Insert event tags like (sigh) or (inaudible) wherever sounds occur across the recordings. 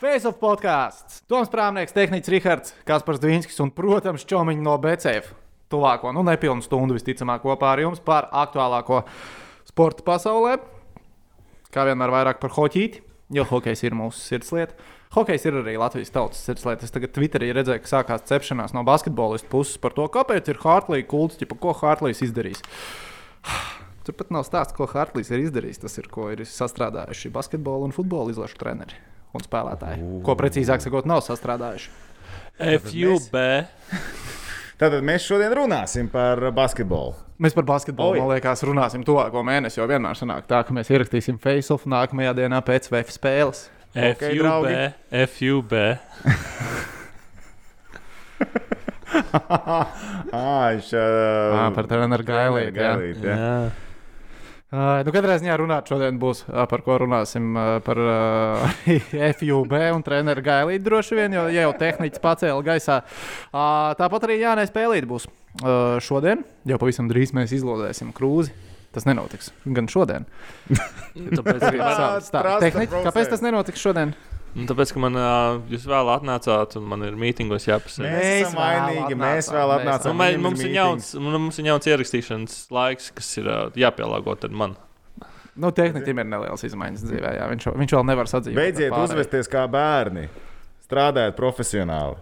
Face of podkāsts. Toms Prāmnieks, tehnicis Rihards, Kaspars Dvīnskis un, protams, Čomiņš no BCF. Tuvāko, nu, nepilnu stundu visticamāk kopā ar jums par aktuālāko sporta pasaulē. Kā vienmēr vairāk par hoķīti, jo hokejs ir mūsu sirdslieta. Hokejs ir arī Latvijas tautas sirdslieta. Es tagad Twitterī redzēju, ka sākās cepšanās no basketbolistu puses par to, kāpēc ir Hartlīna kults, ķipa, ko Hartlīs izdarīs. Tur pat nav stāsts, ko Hartlīs ir izdarījis. Tas ir, ko ir sastrādājuši basketbola un futbola izlašu treneri un spēlētāji. Uh. Ko precīzāk sakot, nav sastrādājuši. FUB. Tātad mēs šodien runāsim par basketbolu. Mēs par basketbolu, oh, man liekas, runāsim tuvāko mēnesi, jo vienmēr sanāk tā, ka mēs ierakstīsim face-off nākamajā dienā pēc VF spēles. Okay, FUB. Draugi. FUB. viņš, uh, (laughs) ah, par gailīt, jā. Jā. Uh, nu, katrā ziņā runāt šodien būs uh, par ko runāsim. Uh, par (laughs) uh, FUB un treneru gailīti droši vien, jo ja jau tehniķis pacēla gaisā. Uh, tāpat arī Jānis Pēlīt būs uh, šodien. Jau pavisam drīz mēs izlozēsim krūzi. Tas nenotiks gan šodien. (laughs) Tāpēc arī tāds - tehniski. Kāpēc tas nenotiks šodien? Nu, tāpēc, ka man, uh, jūs vēl atnācāt, un man ir mītingos jāpasaka. Mēs esam vainīgi, mēs vēl atnācām. Nu, mums, ir jauns, mums ir jauns ierakstīšanas laiks, kas ir uh, jāpielāgo man. Nu, tehniski ir nelielas izmaiņas dzīvē. Jā. Viņš, viņš vēl nevar sadzīvot. Beidziet uzvesties kā bērni, strādājiet profesionāli.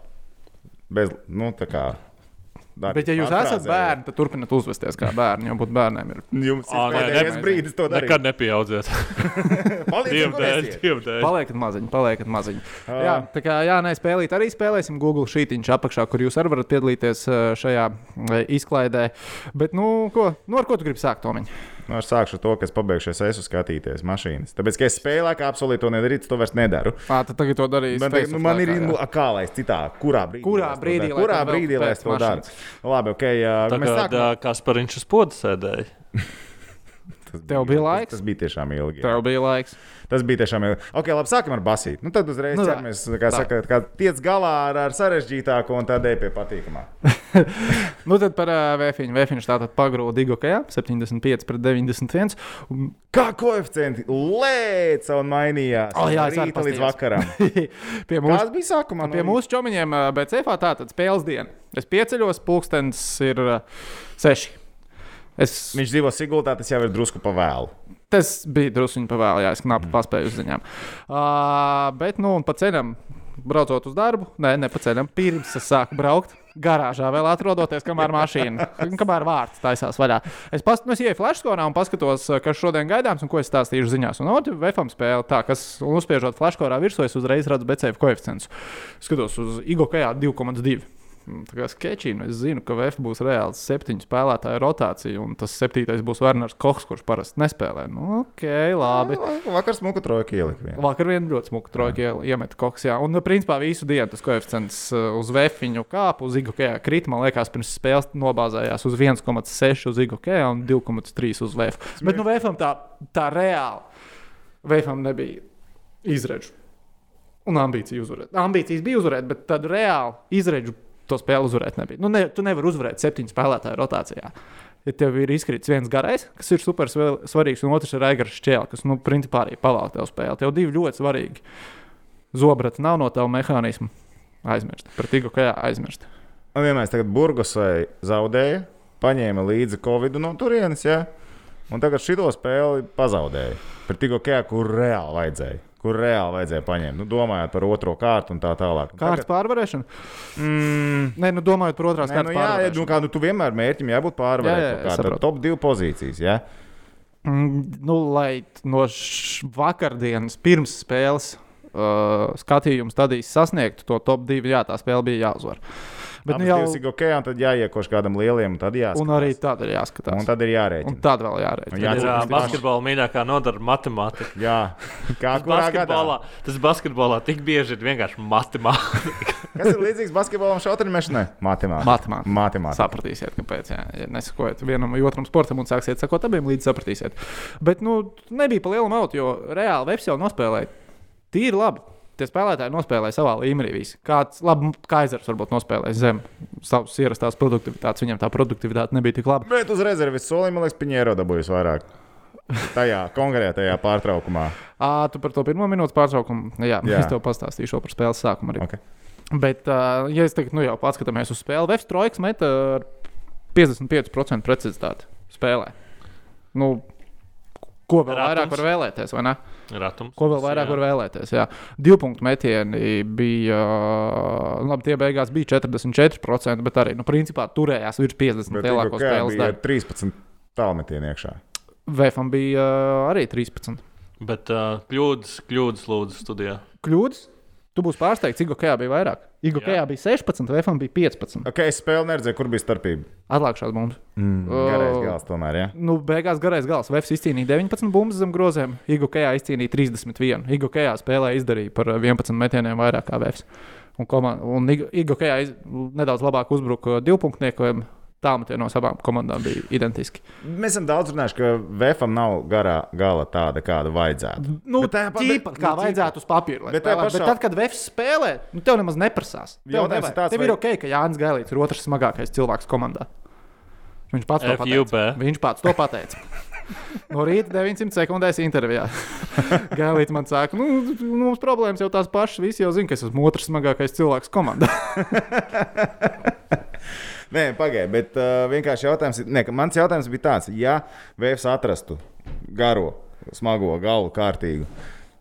Bez, nu, tā kā Dar, Bet, ja jūs esat bērni, tad turpiniet uzvesties kā bērni. Jau būt bērniem ir. Jums ir pēdējais brīdis to darīt. Nekad nepieaudziet. Paliekat maziņi, paliekat maziņi. Uh. Jā, tā kā jā, nē, spēlīt arī spēlēsim Google šītiņš apakšā, kur jūs arī varat piedalīties šajā izklaidē. Bet, nu, ko, nu ar ko tu gribi sākt, Tomiņ? Nu, es sākšu ar to, ka es pabeigšu es skatīties mašīnas. Tāpēc, ka es spēlēju, kā absolūti to nedarīju, to vairs nedaru. Ā, tad tagad to darīju. Man, nu, man ir nu, kā lai es citā, kurā brīdī, kurā brīdī, lai kurā brīdī lai es to daru. Labi, ok. Uh, tā kā sākam... Kaspariņš uz poda sēdēja. Tas Tev bija laiks. Tas, tas bija tiešām ilgi. Jā. Tev bija laiks. Tas bija tiešām ilgi. Ok, labi, sākam ar basīti. Nu, tad uzreiz nu, ķeramies, kā tā. saka, kā tiec galā ar, ar sarežģītāko un ej pie patīkamā. (laughs) nu, tad par uh, Vēfiņu. Vēfiņš tātad pagrūda Digokajā 75 pret 91. Un... Kā koeficienti lēca un mainījās oh, jā, no rīta līdz vakaram. (laughs) pie mums, Kāds bija sākumā? Pie mūsu čomiņiem BCF tātad spēles diena. Es pieceļos, pulkstenis ir uh, seši. Es... Viņš dzīvo Sigultā, tas jau ir drusku pavēlu. Tas bija drusku pavēlu, jā, es knapi mm. paspēju uzziņām. Uh, bet, nu, pa ceļam, braucot uz darbu, nē, ne pa ceļam, pirms es sāku braukt. Garāžā vēl atrodoties, kamēr mašīna, kamēr vārds taisās vaļā. Es, pas, nu, es ieju flashkorā un paskatos, kas šodien gaidāms un ko es stāstīšu ziņās. Un otru VFM spēli, tā, kas uzspiežot flashkorā virsū, es uzreiz redzu BCF koeficientus. Skatos uz IGOKajā 2,2. Kā sketčīnu es zinu, ka VF būs reāls septiņu spēlētāju rotācija, un tas septītais būs Werners Kochs, kurš parasti nespēlē. Nu, ok, labi. Vakar smuka trojka ielika. Vien. Vakar vien ļoti smuka trojka iemeta Kochs, jā. Un, principā, visu dienu tas koeficients uh, uz VF kāpu, uz Igokējā krīt, man liekas, pirms spēles nobāzējās uz 1,6 uz Igokējā un 2,3 uz VF. Bet, nu, VFam tā, tā reāli, VFam nebija izredzu. Un ambīcija uzvarēt. Ambīcijas bija uzvarēt, bet tad reāli izredzu to spēli uzvarēt nebija. Nu, ne, tu nevari uzvarēt septiņu spēlētāju rotācijā. Ja tev ir izkritis viens garais, kas ir super svarīgs, un otrs ir aigars šķēlis, kas, nu, principā arī pavēl tev spēli. Tev divi ļoti svarīgi. Zobrata nav no tava mehānisma. Aizmirst. Par tīku kā aizmirst. Man vienmēr tagad Burgosai zaudēja, paņēma līdzi Covid no turienes, ja? un tagad šito spēli pazaudēja. Par tīku kā, kur reāli vajadzēja kur reāli vajadzēja paņemt. Nu, domājot par otro kārtu un tā tālāk. Kārtas tagad... pārvarēšana? Mm. Nē, nu, domājot par otrās Nē, kārtas. Nu, jā, jā, nu, kā, nu, tu vienmēr mērķim jābūt pārvarētājam. Top divu pozīcijas. Ja? Mm, nu, lai no vakardienas pirms spēles uh, skatījuma stadijas sasniegtu to top divu, jā, tā spēle bija jāuzvar. Uh, Bet nu, jau ir ok, un tad jāiekoš kādam lielam, un tad jāskatās. Un arī tad ir jāskatās. Un tad ir jārēķina. Un tad vēl jārēķina. Jā, tā ir basketbola mīļākā nodara matemātika. Jā, kā basketbolā. Tas basketbolā tik bieži ir vienkārši matemātika. (laughs) Kas ir līdzīgs basketbolam šauteņmešanai? Matemātika. Matemātika. Matemātika. Sapratīsiet, kāpēc. Jā. Ja nesakojat vienam vai otram sportam un sāksiet sakot abiem līdzi sapratīsiet. Bet, nu, nebija pa lielu mautu, jo reāli Vefs jau nospēlēja. Tīri labi tie spēlētāji nospēlēja savā līmenī. Visi. Kāds, labi, Kaisers varbūt nospēlēja zem savas ierastās produktivitātes. Viņam tā produktivitāte nebija tik laba. Bet uz rezerves solī, man liekas, Piņēro dabūjis vairāk. tajā konkrētajā pārtraukumā. (laughs) À, tu par to pirmo minūtes pārtraukumu. Jā, Jā. es tev pastāstīšu par spēles sākumu arī. Okay. Bet, uh, ja es teiktu, nu jau paskatāmies uz spēli, Vēstures trojkas meta ar 55% precizitāti spēlē. Nu, ko vēl Ratums. vairāk var vēlēties, vai ne? Ratums. Ko vēl vairāk Jā. var vēlēties? Jā. Divu punktu metieni bija, labi, tie beigās bija 44%, bet arī, nu, principā turējās virs 50 Bet lielāko Igor Kē spēles bija daļu. 13 tālmetienu iekšā. Vēfam bija uh, arī 13. Bet uh, kļūdas, kļūdas lūdzu studijā. Kļūdas? Tu būsi pārsteigts, Igo Kajā bija vairāk. Kajā bija 16, Vēfam bija 15. Ok, es spēli neredzēju, kur bija starpība. Atlākšās mums. Mm, garais gals tomēr, jā. Nu, beigās garais gals. Vēfs izcīnīja 19 bumbas zem groziem, Igo Kajā izcīnīja 31. Igo Kajā spēlē izdarīja par uh, 11 metieniem vairāk kā Vēfs. Un, komand... un iz... nedaudz labāk uzbruka divpunktniekiem. Tālmetienos abām komandām bija identiski. Mēs esam daudz runājuši, ka VFam nav garā gala tāda, kāda vajadzētu. Nu, Bet tajā pa- tīpa, bet- kā nu, vajadzētu uz papīra. Bet pašā- Bet tad, kad Vēfs spēlē, nu, tev nemaz neprasās. Tev, nevajag. ir tāds, tev vai- ir ok, ka Jānis Gailīts ir otrs smagākais cilvēks komandā. Viņš pats to pateica. Viņš pats to pateica. (laughs) No rīta 900 sekundēs intervijā. (laughs) Gailīts man saka, nu, mums problēmas jau tās pašas. Visi jau zina, ka es esmu otrs smagākais cilvēks komandā. (laughs) Nē, pagaidiet, bet uh, vienkārši jautājums, ir- ne, ka mans jautājums bija tāds, ja VFs atrastu garo, smago galvu kārtīgu,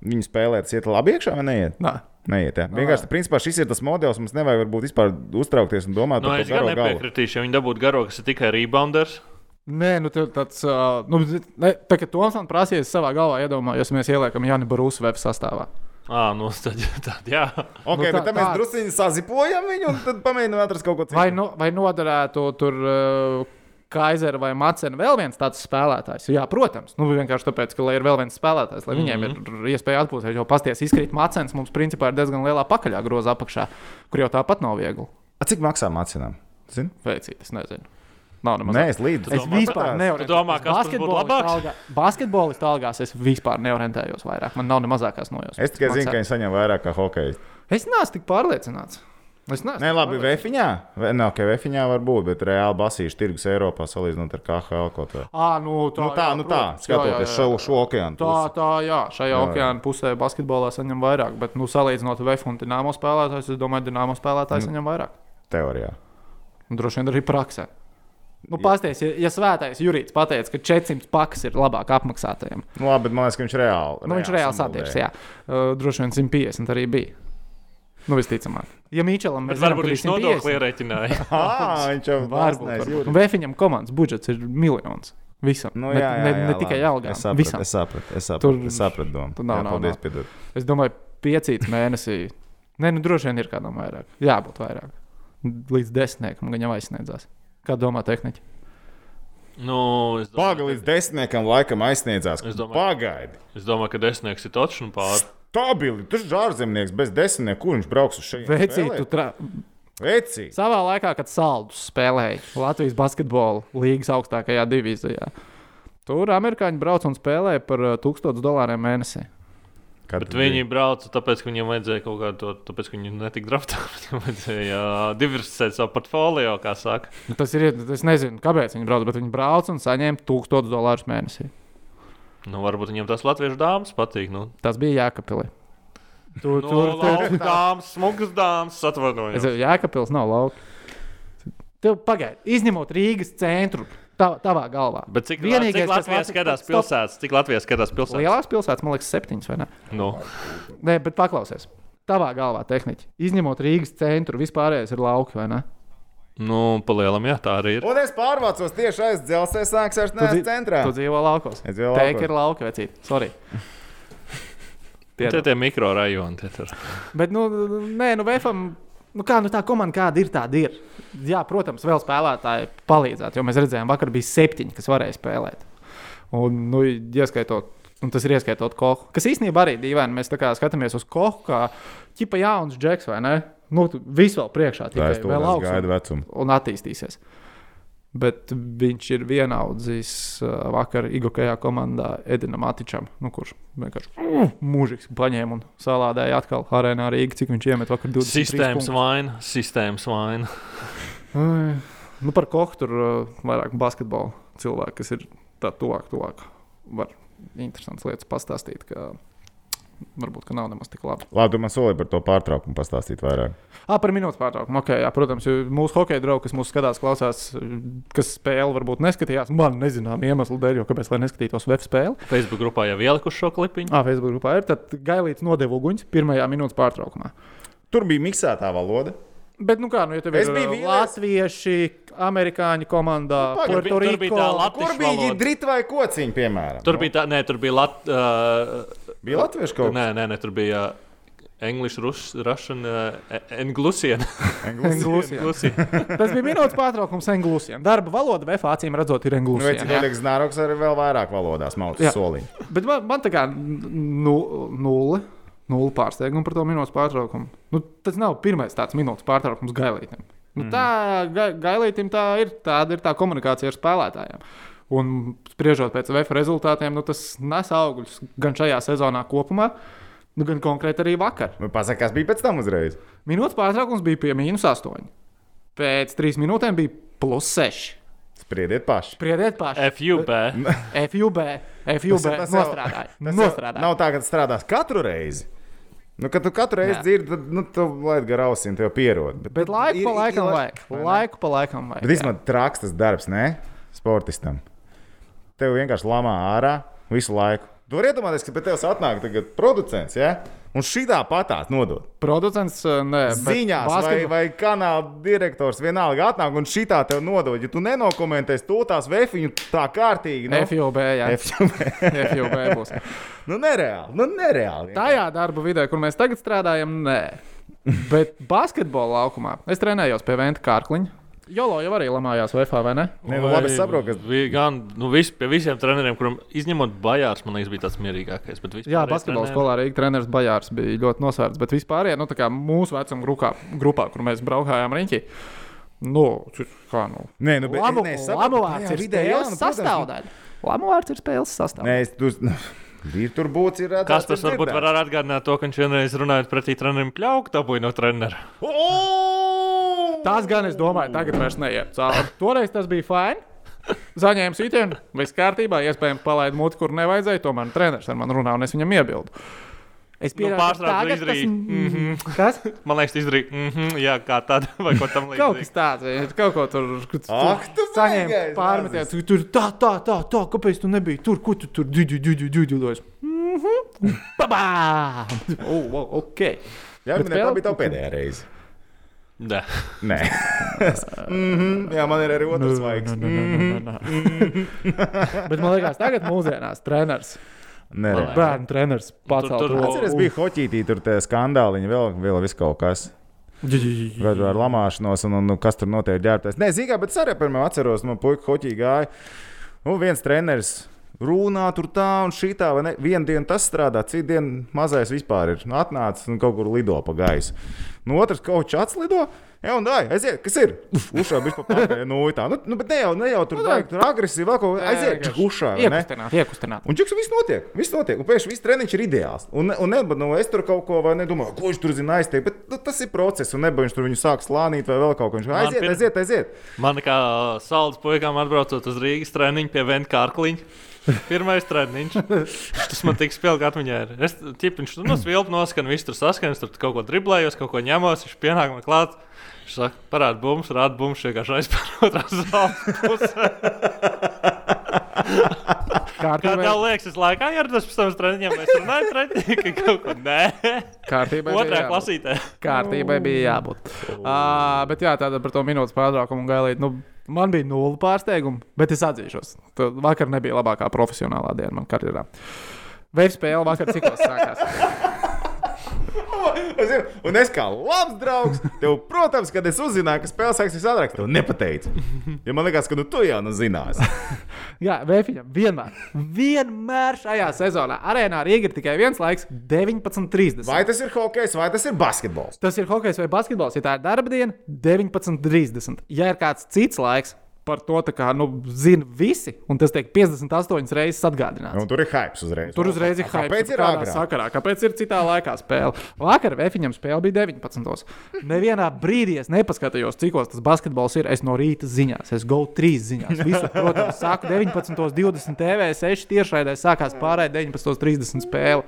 viņi spēlētu, iet labi iekšā vai neiet? Nā. Neiet, jā. Vienkārši, principā, šis ir tas modelis. Mums nevajag varbūt vispār uztraukties un domāt Nu, par to gan garo galvu. nepiekritīšu, ja viņi dabūtu garo, kas ir tikai rebounders. Nē, nu, tāds, uh, nu, ne, tā kā Toms man prasīja, es savā galvā iedomājos, ja mēs ieliekam Jāni Barūsu web sastāvā. Ah, nu, tad, tad jā. Ok, Nu, nu, tā- bet tad mēs tāds. druskuļi sazipojam viņu un tad pamēģinām atrast kaut ko citu. Vai, no, vai noderētu tur uh, Kaisera vai Macena vēl viens tāds spēlētājs? Jā, protams. Nu, vienkārši tāpēc, ka lai ir vēl viens spēlētājs, lai viņiem mm -hmm. ir iespēja atpūsties. Jo pasties izkrīt Macens, mums principā ir diezgan lielā pakaļā groza apakšā, kur jau tāpat nav viegli. A, cik maksā macinām? Zini? Veicīt, es nezinu. Nav nemaz. Nē, es līdzi. Es vispār Tu neorientējos. domā, kas tas būtu labāks? Basketbolistu algās es vispār neorientējos vairāk. Man nav ne mazākās nojausmas. Es tikai zinu, ka viņi saņem vairāk kā hokeja. Es neesmu tik pārliecināts. Es neesmu Nē, labi. Vēfiņā. Nē, ok, Vēfiņā var būt, bet reāli basīšu tirgus Eiropā salīdzinot ar KHL kaut ko. À, nu, tā, Nu, tā, jā, nu tā, protams. Jā, jā, skatoties jā. šo, šo okeānu. Tā, tā, jā, šajā Jā, jā. okeāna pusē basketbolā saņem vairāk, bet, nu, salīdzinot VF un Dienāmo spēlētājus, es domāju, Dienāmo spēlētājs Nu. saņem vairāk. Teorijā. Un droši vien arī praksē. Nu, Pastāstiet, ja, ja svētais Jurīts pateica, ka 400 pakas ir labāk apmaksātajiem. Nu, labi, bet man liekas, ka viņš reāli. Nu, viņš reāli satirs, jā. Uh, droši vien 150 arī bija. Nu, visticamāk. Ja Mīčelam zinām, varbūt viņš nodokli 150, ierēķināja. Ah, (laughs) viņš jau varbūt. Vēfiņam komandas budžets ir miljons. Visam. Nu, ne, jā, jā, ne, jā, ne tikai algām. Es sapratu, Visam. es sapratu, es sapratu, Tur- es sapratu domu. tur nav, Jā, paldies, piedod. Es domāju, piecīts mēnesī. Nē, nu droši vien ir kādam vairāk. Jābūt vairāk. Līdz desmitniekam gan jau aizsniedzās. Kā domā tehniķi? Nu, domāju, Pagaidi, līdz desmitniekam laikam aizsniedzās. Es domāju- Pagaidi. Es domāju, ka desmitnieks ir točs un pāri. Stabili, tas ir ārzemnieks bez desmitnieka, kur viņš brauks uz šeit. Vecīt, tu tra... Vecīt. savā laikā, kad saldus spēlēja Latvijas basketbola līnijas augstākajā divīzijā. Tur amerikāņi brauc un spēlēja par uh, 1000 dolāriem mēnesī. Kad viņi biji? brauca, tāpēc, ka viņiem vajadzēja kaut kādu to, tāpēc, ka viņi netika draftā. (laughs) Viņiem vajadzēja uh, diversificēt savu portfolio, kā saka. Nu, tas ir, es nezinu, kāpēc viņi brauc, bet viņi brauc un saņēma 1000 dolārus mēnesī. Nu, varbūt viņiem tas latviešu dāmas patīk. Nu, Tas bija Jēkabpilī. Tur, nu tur, tur, lauka dāmas, smugas dāmas, atvainojos. Es Jēkabpils nav lauka. Tev pagaidi, izņemot Rīgas centru, tā, tavā galvā. Bet cik, Vienīgais, cik kas Latvijas skatās pilsētas? Cik Latvijas skatās pilsētas? Lielās pilsētas, man liekas, septiņas vai ne? Nu, Nē, bet paklausies. Tavā galvā tehniķi. Izņemot Rīgas centru, vispārējais ir lauki, vai ne? nu palielam, jā, tā arī ir. Un es pārvācos tieši aiz dzelzceļa nēs dzi- centrā. Tu dzīvo laukos. Es dzīvoju laukos. ir lauki, vecīt. Sorry. Tie Piedod. tie mikro rajoni. Tie tur. Bet, nu, nē, nu, VFam, nu, kā, nu, tā komanda kāda ir, tāda ir. Jā, protams, vēl spēlētāji palīdzētu, jo mēs redzējām, vakar bija septiņi, kas varēja spēlēt. Un, nu, ieskaitot, un tas ir ieskaitot koku, kas īstenībā arī dīvaini. Mēs skatāmies uz koku, kā ķipa jauns džeks, vai ne? Nu, viss vēl priekšā, tikai vēl augs gaidu un, vecumu. un attīstīsies. Bet viņš ir vienaudzis uh, vakar Igokajā komandā Edinam Atičam, nu, kurš vienkārši uh, mūžīgs paņēma un salādēja atkal arēnā Rīgā, cik viņš iemet vakar 20. Sistēmas vaina, sistēmas vaina. Nu, par koku tur uh, vairāk basketbola cilvēki, kas ir tā tuvāk, tuvāk var interesantas lietas pastāstīt. Ka varbūt ka nav nemaz tik labi. Labi, man solīji par to pārtraukumu pastāstīt vairāk. Ah, par minūtes pārtraukumu. Okay, jā, protams, jo mūsu hokeja draugi, kas mūsu skatās, klausās, kas spēli varbūt neskatījās. Man nezinām iemeslu dēļ, jo kāpēc lai neskatītos web spēli. Facebook grupā jau ielikuši šo klipiņu. Ah, Facebook grupā ir. Tad gailīts nodeva uguņus pirmajā minūtes pārtraukumā. Tur bija miksētā valoda. Bet, nu kā, nu, ja tev Es ir vīlies. latvieši, amerikāņu komandā, Nu, pagaid, tur bija tā Puertoriko. Lat- Kur Latviešu bija valoda. gidrīt vai kociņi, piemēram? Tur bija tā, nē, tur bija Lat, uh, bija latviešu kaut nē, nē, nē, tur bija English, Rus, Russian, uh, Englusian. (laughs) Englusien. (laughs) Tas bija minūtes pārtraukums Englusiem. Darba valoda VF acīm redzot ir Nu, Englusiem. cik liekas, Nāroks arī vēl vairāk valodās maucas soliņu. Bet man, man tā kā nu, nulle. Nulle pārsteigumu par to minūtes pārtraukumu. Nu, tas nav pirmais tāds minūtes pārtraukums gailītam. Nu, tā ga, gailītam tā ir. Tāda ir tā komunikācija ar spēlētājiem. Un spriežot pēc VF rezultātiem, nu, tas nes augļus gan šajā sezonā kopumā, nu, gan konkrēti arī vakar. Nu, Pasaka, kas bija pēc tam uzreiz? Minūtes pārtraukums bija pie mīnus 8. Pēc 3 minūtēm bija plus 6. Spriediet paši. Spriediet paši. FUB. FUB, FUB Tas jau- nostrādāja. Tas jau Nostrādāja. Nav tā, ka tas strādās katru reizi. Nu, kad tu katru reizi dzirdi, tad nu, tu laid garā ausīm, tev pierod. Bet, Bet laiku pa laikam vajag. Laiku pa laikam vajag. Bet īstenībā traks tas darbs, ne? Sportistam. Tev vienkārši lamā ārā visu laiku. Tu vari iedomāties, ka pie tevis atnāk tagad producents, ja? Un šī tā patās nodod. Producents, nē, bet Ziņās vai, basketbol- vai kanāla direktors vienalga atnāk un šī tā tev nodod. Ja tu nenokomentēsi to tās vefiņu tā kārtīgi, nu, FUB, jā, FUB. (laughs) FUB būs. nu nereāli, nu nereāli. Tajā darba vidē, kur mēs tagad strādājam, nē. Bet basketbola laukumā es trenējos pie Venta Kārkliņa. Jolo jau arī lamājās VFā, vai ne? Nē, nu, labi, saprotu, ka Bija gan nu, vis, pie visiem treneriem, kuriem izņemot Bajārs, man liekas, bija tāds mierīgākais. bet Jā, basketbola skolā Rīgas treneris Bajārs bija ļoti nosvērts. Bet vispār, ja, nu, tā kā mūsu vecuma grupā, grupā kur mēs braukājām riņķī, nu, kā nu. Nē, nu, bet- Lamu, nē, tajā vārds ir jā, spēles nu, protams, nu- sastāvdaļa. Lamu vārds ir spēles sastāvdaļa. Nē, es tu, nu, ir tur būts, ir redzams. Kas tas varbūt var arī atgādināt to, ka viņš vienreiz runājot pretī trenerim kļaukt, dabūja no trenera. Tas gan es domāju, tagad vairs neiet cauri. Toreiz tas bija fini. Zaņēmu sitienu, viss kārtībā, iespējams, palaidu muti, kur nevajadzēja. Tomēr treneris ar mani runā, un es viņam iebildu. Es Nu, pieņemu, ka pārstrādes tagad tas- izdarīja. Mhm. Kas? Man liekas, izdarīja, mm -hmm, jā, kā tāda (laughs) vai ko tam Kaut kas līdzīga. tāds, ja kaut ko tur tu saņēma baigais, pārmetienu. Lazis. Tu tur tā, tā, tā, tā, kāpēc tu nebiji tur, ko tu tur duģi, (laughs) Mhm. Nē. Nē, mm -hmm. jā, man ir arī otrs vaigs. Bet man liekas, tagad mūsdienās treneris, Nē, Man- bērnu treneris pacēla tur- to. Atceries, bija hoķītī, tur tie skandāliņi, vēl, vēl viss kaut kas. Vai ar lamāšanos, un, un, un kas tur notiek ģērbties. Nē, zīmē, bet es arī piemēram atceros, no puika hoķī gāja. Nu, viens treneris runā tur tā un šitā, vai ne? Vienu dienu tas strādā, citu dienu mazais vispār ir atnācis un kaut kur lido pa gaisu. Nu, otrs kaut kas atslido. Jā, un dai, aiziet, kas ir? Ušā bija pārējā, nu, tā. Nu, nu, bet ne jau, ne jau tur, Nu, agresīvi, vēl kaut ko aiziet, ušā. vai ne? Iekustināt, iekustināt. Un čiks, viss notiek, viss notiek. Un pēkšņi viss treniņš ir ideāls. Un, un ne, nu, es tur kaut ko vai nedomāju, ko viņš tur zina aiztiek, bet nu, tas ir process. Un nebija viņš tur viņu sāk slānīt vai vēl kaut ko. Viņš Man aiziet, pirms- aiziet, aiziet. Man kā saldas puikām atbraucot uz Rīgas treniņu pie Venta Kārkliņa. (laughs) Pirmais treniņš. Tas man tik spēlē, kā atmiņā ir. Es tipiņš tur no (clears throat) svilpa noskan, viss tur saskaņas, tur kaut ko driblējos, kaut ko ņemos, viņš pienāk man klāt. Viņš saka, parāda bumbu, rāda bumbu, vienkārši aizpēr (laughs) otrā zāles pusē. (laughs) Kā Kārtībai, tev liekas, es laikā ierados pēc tam treniņiem, mēs runājam treniņā, ka kaut ko nē. Otrā jābūt. klasītē. Kārtībai bija jābūt. Uh, bet jā, tāda par to minūtes pārtraukumu gailīt. Nu, man bija nulle pārsteigumu, bet es atzīšos. Tu vakar nebija labākā profesionālā diena man karjerā. Veids spēle vakar cikos sākās. Es zinu, Un es kā labs draugs, tev, protams, kad es uzzināju, ka spēle sāksies ātrāk, tev nepateicu. Ja man liekas, ka nu, tu jau nu zināsi. (laughs) Jā, Vēfiņam vienmēr, vienmēr šajā sezonā arēnā Rīga ir tikai viens laiks - 19.30. Vai tas ir hokejs, vai tas ir basketbols? Tas ir hokejs vai basketbols. Ja tā ir darba diena, 19.30. Ja ir kāds cits laiks, par to kā, nu, zina visi, un tas tiek 58 reizes atgādināts. Un tur ir hype uzreiz. Tur uzreiz ir hype. Kāpēc ir agrāk? sakarā? Kāpēc ir citā laikā spēle? Vakar Vēfiņam spēle bija 19. Nevienā brīdī es nepaskatījos, cikos tas basketbols ir. Es no rīta ziņās, es gauju trīs ziņās. Visu, protams, sāku 19. 20 TV, 6 tiešraidē sākās pārējai 19. 30 spēle.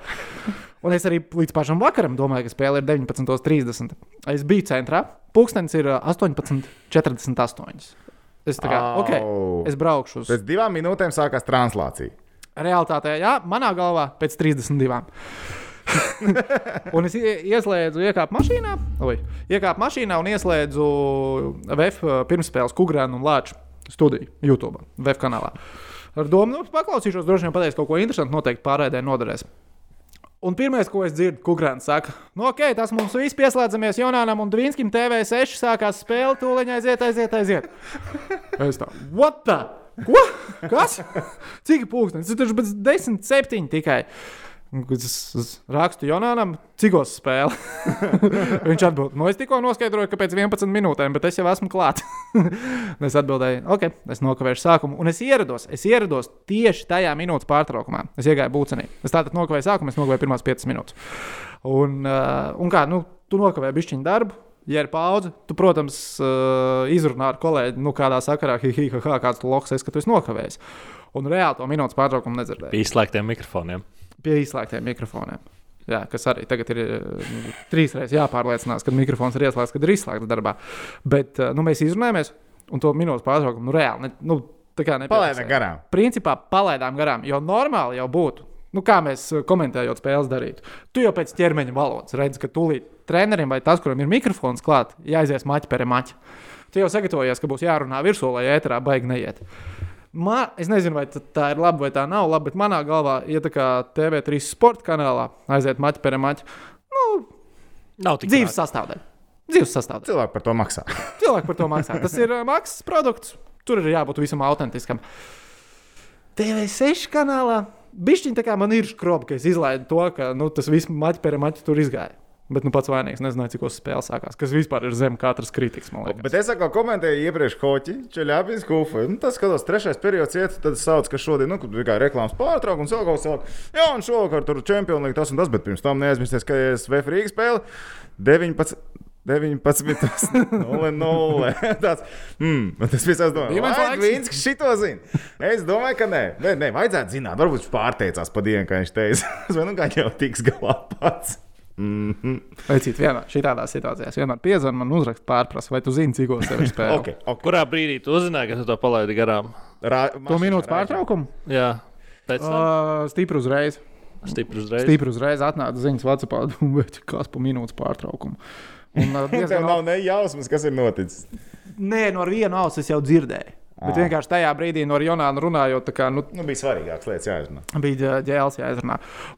Un es arī līdz pašam vakaram domāju, ka spēle ir 19.30. Es biju centrā. Pūkstens ir ā, 18.48. Es tā kā, Au. ok, es braukšu uz Pēc divām minūtēm sākās translācija. Realitātē, jā, manā galvā pēc 32. (laughs) un es ie- ieslēdzu, iekāpu mašīnā, oi, iekāpu mašīnā un ieslēdzu VF pirmspēles Kugrānu un Lāču studiju YouTube, VF kanālā. Ar domu, nu, paklausīšos, droši vien pateiks kaut ko interesantu, noteikti pārēdē noderēs. Un pirmais, ko es dzirdu, Kugrāns saka, nu, ok, tas mums viss pieslēdzamies Jonānam un Dvīnskim TV6 sākās spēle, tūlīt aiziet, aiziet, aiziet. Es tā, what the? Ko? Kas? Cik pūkstens? Tas taču pēc 10, 7 tikai. Es rakstu Jonānam, cikos spēle. (laughs) Viņš atbild, nu es tikko noskaidroju, ka pēc 11 minūtēm, bet es jau esmu klāts. (laughs) es atbildēju, ok, es nokavēšu sākumu. Un es ierados, es ierados tieši tajā minūtes pārtraukumā. Es iegāju būcenī. Es tātad nokavēju sākumu, es nokavēju pirmās 5 minūtes. Un, uh, un kā, nu, tu nokavēji bišķiņu darbu. Ja ir pauze, tu, protams, uh, izrunā ar kolēģi, nu, kādā sakarā, hi, hi, ha, ha, kāds loks, es, ka tu esi nokavējis. Un reāli to minūtes pārtraukumu nedzirdēju Pie izslēgtiem mikrofoniem. Pie izslēgtiem mikrofoniem. Jā, kas arī tagad ir eh, trīs reizes jāpārliecinās, kad mikrofons ir ieslēgts, kad ir izslēgts darbā. Bet eh, nu, mēs izrunājamies, un to minūtes pārtraukumu nu, reāli ne, nu, nepiefiksēju. garām. Principā palaidām garām, jo normāli jau būtu. Nu, kā mēs eh, komentējot spēles darītu? Tu jau pēc ķermeņa valodas redzi, ka tūlīt trenerim vai tas, kuram ir mikrofons klāt, jāaizies maķi pēc maķa. Tu jau sagatavojies, ka būs jārunā virsū, lai ēterā baigi neiet. Man, es nezinu, vai ta- tā ir labi vai tā nav labi, bet manā galvā, ja tā kā TV3 sporta kanālā aiziet maķi pēc maķa, nu, Nav tik dzīves sastāvdaļa. Dzīves sastāvdaļa. Cilvēki par to maksā. (laughs) Cilvēki par to maksā. Tas ir maksas produkts. Tur ir jābūt visam autentiskam. TV6 kanālā bišķiņ tā kā man ir skrobi, ka es izlaidu to, ka nu, tas viss maķi pēc maķa tur izgāja. Bet nu, pats vainīgs nezināju, cik uz spēles sākās. Kas vispār ir zem katras kritikas. man liekas. Bet es atkal komentēju iepriekš Hoķi, Čeļāpins, Kufa. Nu, tas, skatos, trešais periods iet, tad es saucu, ka šodien, nu, kad tikai reklāmas pārtraukums, vēl kaut kas tāds. Jā, un šovakar tur Champions League tas un tas, bet pirms tam neaizmirsties, ka es VF Rīgas spēle 19. 19, 0, 0. Tāds, mm, tas viss domāju, Dīvains vai laiks. Gvīns šito zina? Es domāju, ka nē, nē, nē vajadzētu zināt. Varbūt viņš pārteicās pa dienu, ka viņš teica, (laughs) vai nu kā jau tiks galā pats. Mm -hmm. Veicīt vienmēr šādās situācijās. Vienmēr piezvanīt man, uzrakst pārprasa, vai tu zini, cik uz tevis spēlē. (laughs) okay, okay. Kurā brīdī tu uzzināji, ka tu to palaidi garām? Rā, To minūtes pārtraukumu? Jā, pēc tam Uh, stipri uzreiz. stipri uzreiz. Stipri uzreiz atnāca ziņas Vācijā, (laughs) bet kas pa minūtes pārtraukumu. Un, uh, (laughs) Tev diezgan nav ne jausmas, kas ir noticis. Nē, no viena auss es jau dzirdēju. Bet Ah. vienkārši tajā brīdī no Jonāna runājot, tā kā, nu, Nu, bija svarīgākas lietas jāizrunā. bija ģē- ģēls jāizrunā.